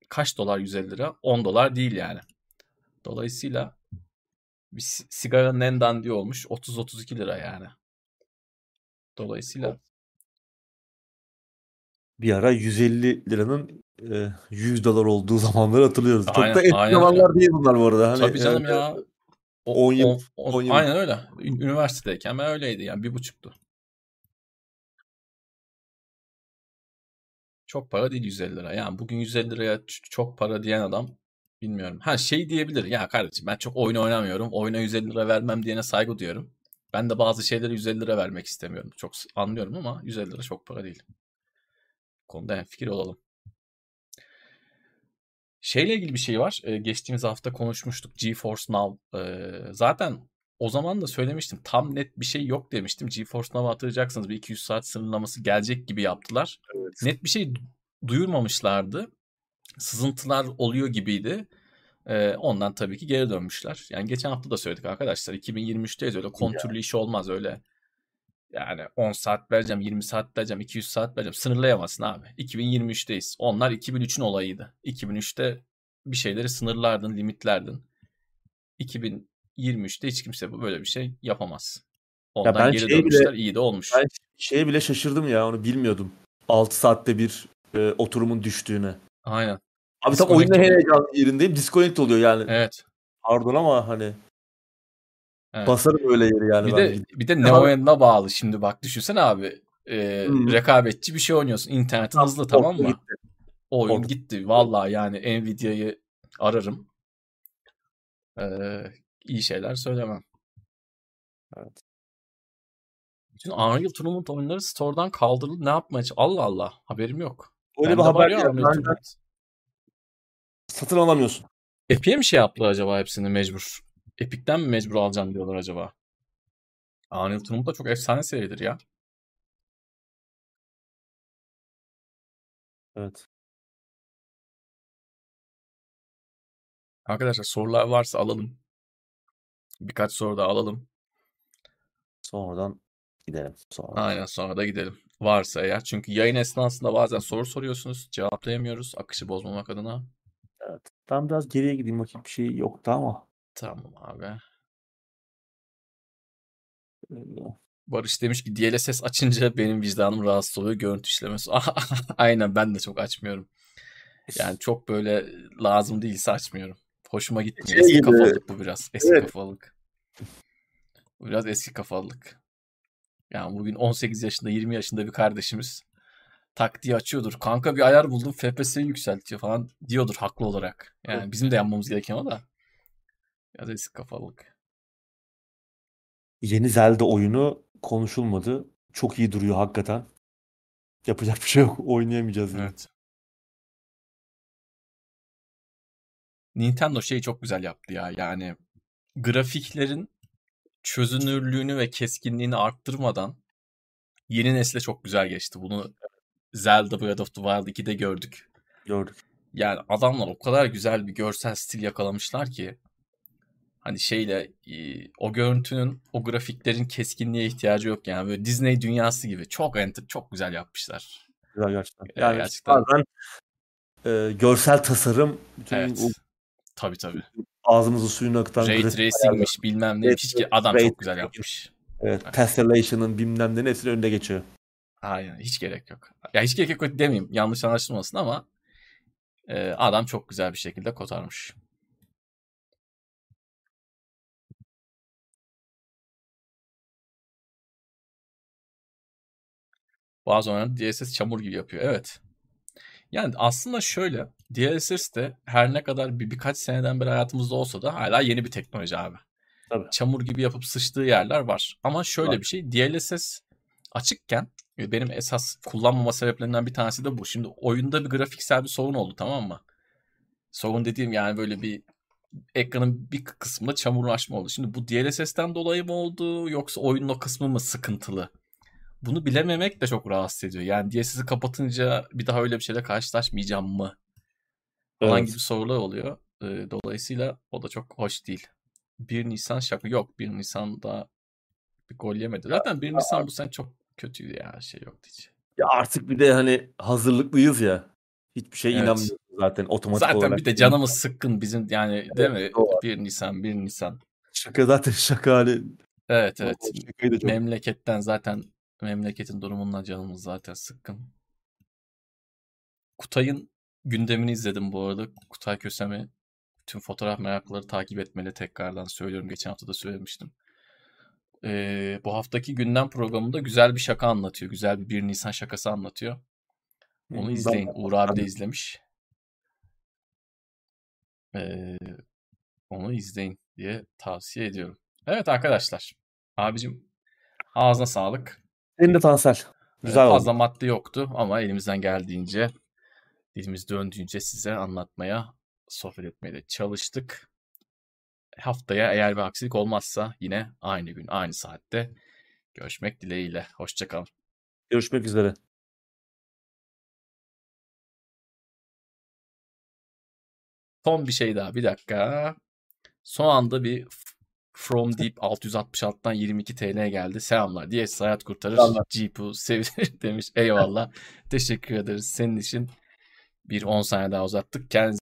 kaç dolar 150 lira? 10 dolar değil yani. Dolayısıyla bir si- sigaranın en dandiği olmuş 30-32 lira yani. Dolayısıyla Bir ara 150 liranın e, 100 dolar olduğu zamanları hatırlıyoruz. Çok Aynen, da eski aynen zamanlar değil bunlar bu arada. Hani, tabii canım e, ya. O, 10 yıl- on- on- 10 yıl. Aynen öyle. Üniversitedeyken ben öyleydi yani bir buçuktu. Çok para değil 150 lira. Yani bugün 150 liraya çok para diyen adam bilmiyorum. Ha şey diyebilir. Ya kardeşim ben çok oyun oynamıyorum. Oyuna 150 lira vermem diyene saygı duyuyorum. Ben de bazı şeylere 150 lira vermek istemiyorum. Çok anlıyorum ama 150 lira çok para değil. Konuda hemfikir olalım. Şeyle ilgili bir şey var. Ee, geçtiğimiz hafta konuşmuştuk. GeForce Now. Ee, zaten o zaman da söylemiştim. Tam net bir şey yok demiştim. GeForce Now'ı hatırlayacaksınız. Bir 200 saat sınırlaması gelecek gibi yaptılar. Evet. Net bir şey du- duyurmamışlardı. Sızıntılar oluyor gibiydi. Ee, ondan tabii ki geri dönmüşler. Yani geçen hafta da söyledik arkadaşlar. 2023'teyiz öyle kontürlü iş olmaz öyle. Yani 10 saat vereceğim, 20 saat vereceğim, 200 saat vereceğim. Sınırlayamazsın abi. 2023'teyiz. Onlar 2003'ün olayıydı. 2003'te bir şeyleri sınırlardın, limitlerdin. 2023'te hiç kimse bu- böyle bir şey yapamaz. Ondan ben geri şeye bile- dönmüşler. iyi de olmuş. Ben şeye bile şaşırdım ya onu bilmiyordum. 6 saatte bir e, oturumun düştüğüne. Aynen. Abi tam oluyor. heyecanlı yerindeyim. Disconnect oluyor yani. Evet. Pardon ama hani evet. basarım öyle yeri yani Bir ben. de bir de ne Ama- oyununa bağlı şimdi bak düşünsene abi. Ee, Hı. rekabetçi bir şey oynuyorsun. İnternetin Tam hızlı tamam mı? gitti. O oyun Orada. gitti. Vallahi yani Nvidia'yı ararım. Ee, iyi şeyler söylemem. Evet. Bütün Unreal Tournament oyunları store'dan kaldırıldı. Ne yapmaya Allah Allah. Haberim yok. Öyle bir Bende var haber Ben- Tournament. Satın alamıyorsun. Epic'e mi şey yaptılar acaba hepsini mecbur? Epic'ten mi mecbur alacağım diyorlar acaba? Unreal Tournament da çok efsane seridir ya. Evet. Arkadaşlar sorular varsa alalım. Birkaç soru da alalım. Sonradan gidelim. Sonra. Aynen sonra da gidelim. Varsa eğer. Çünkü yayın esnasında bazen soru soruyorsunuz. Cevaplayamıyoruz. Akışı bozmamak adına. Evet. Ben biraz geriye gideyim bakayım bir şey yoktu ama. Tamam abi. e, Barış demiş ki DLSS açınca benim vicdanım rahatsız oluyor görüntü işlemesi. Aynen ben de çok açmıyorum. Yani çok böyle lazım değilse açmıyorum. Hoşuma gitmiyor. Şey eski gibi. kafalılık bu biraz. Eski evet. kafalılık. Bu biraz eski kafalılık. Yani bugün 18 yaşında 20 yaşında bir kardeşimiz taktiği açıyordur. Kanka bir ayar buldum FPS'yi yükseltiyor falan diyordur haklı olarak. Yani bizim de yapmamız gereken o da. Biraz eski kafalılık. Yeni Zelda oyunu konuşulmadı. Çok iyi duruyor hakikaten. Yapacak bir şey yok. Oynayamayacağız. Evet. Nintendo şeyi çok güzel yaptı ya. Yani grafiklerin çözünürlüğünü ve keskinliğini arttırmadan yeni nesle çok güzel geçti. Bunu Zelda Breath of the Wild 2'de gördük. Gördük. Yani adamlar o kadar güzel bir görsel stil yakalamışlar ki hani şeyle o görüntünün o grafiklerin keskinliğe ihtiyacı yok yani böyle Disney dünyası gibi çok enter çok güzel yapmışlar. Güzel gerçekten. Yani gerçekten. bazen e, görsel tasarım bütün evet. o Tabii tabii. Ağzımızı suyunu akıtan Ray Tracing'miş bilmem ne. Hiç ki adam Ray çok güzel yapmış. Evet, evet. Tessellation'ın bilmem ne hepsinin önünde geçiyor. Aynen hiç gerek yok. Ya hiç gerek yok demeyeyim yanlış anlaşılmasın ama e, adam çok güzel bir şekilde kotarmış. Bazı oyunlar DSS çamur gibi yapıyor. Evet. Yani aslında şöyle DLSS de her ne kadar bir birkaç seneden beri hayatımızda olsa da hala yeni bir teknoloji abi. Tabii. Çamur gibi yapıp sıçtığı yerler var. Ama şöyle var. bir şey DLSS açıkken e, benim esas kullanmama sebeplerinden bir tanesi de bu. Şimdi oyunda bir grafiksel bir sorun oldu tamam mı? Sorun dediğim yani böyle bir ekranın bir kısmında çamurlaşma oldu. Şimdi bu DLSS'ten dolayı mı oldu yoksa oyunun o kısmı mı sıkıntılı? Bunu bilememek de çok rahatsız ediyor. Yani DLSS'i kapatınca bir daha öyle bir şeyle karşılaşmayacağım mı? Falan evet. gibi sorular oluyor. Dolayısıyla o da çok hoş değil. 1 Nisan şaka yok. 1 Nisan'da bir gol yemedi. Zaten 1 Nisan bu sene çok kötüydü ya. Şey yoktu hiç. Ya artık bir de hani hazırlıklıyız ya. Hiçbir şey evet. inanmıyoruz zaten otomatik zaten olarak. bir de canımız sıkkın bizim yani değil mi? Doğru. 1 Nisan 1 Nisan. Şaka zaten şaka hani. Evet evet. Memleketten zaten memleketin durumundan canımız zaten sıkkın. Kutay'ın gündemini izledim bu arada. Kutay Kösem'i tüm fotoğraf meraklıları takip etmeli tekrardan söylüyorum. Geçen hafta da söylemiştim. Ee, bu haftaki gündem programında güzel bir şaka anlatıyor. Güzel bir 1 Nisan şakası anlatıyor. Onu izleyin. Uğur abi de izlemiş. Ee, onu izleyin diye tavsiye ediyorum. Evet arkadaşlar. Abicim ağzına sağlık. Senin de Tansel. Güzel ee, Fazla oldu. madde yoktu ama elimizden geldiğince dilimiz döndüğünce size anlatmaya, sohbet etmeye de çalıştık. Haftaya eğer bir aksilik olmazsa yine aynı gün, aynı saatte görüşmek dileğiyle. Hoşçakalın. Görüşmek üzere. Son bir şey daha bir dakika. Son anda bir From Deep 666'dan 22 TL geldi. Selamlar. diye hayat kurtarır. Jeep'u sevilir demiş. Eyvallah. Teşekkür ederiz senin için. Bir 10 saniye daha uzattık. Kendinize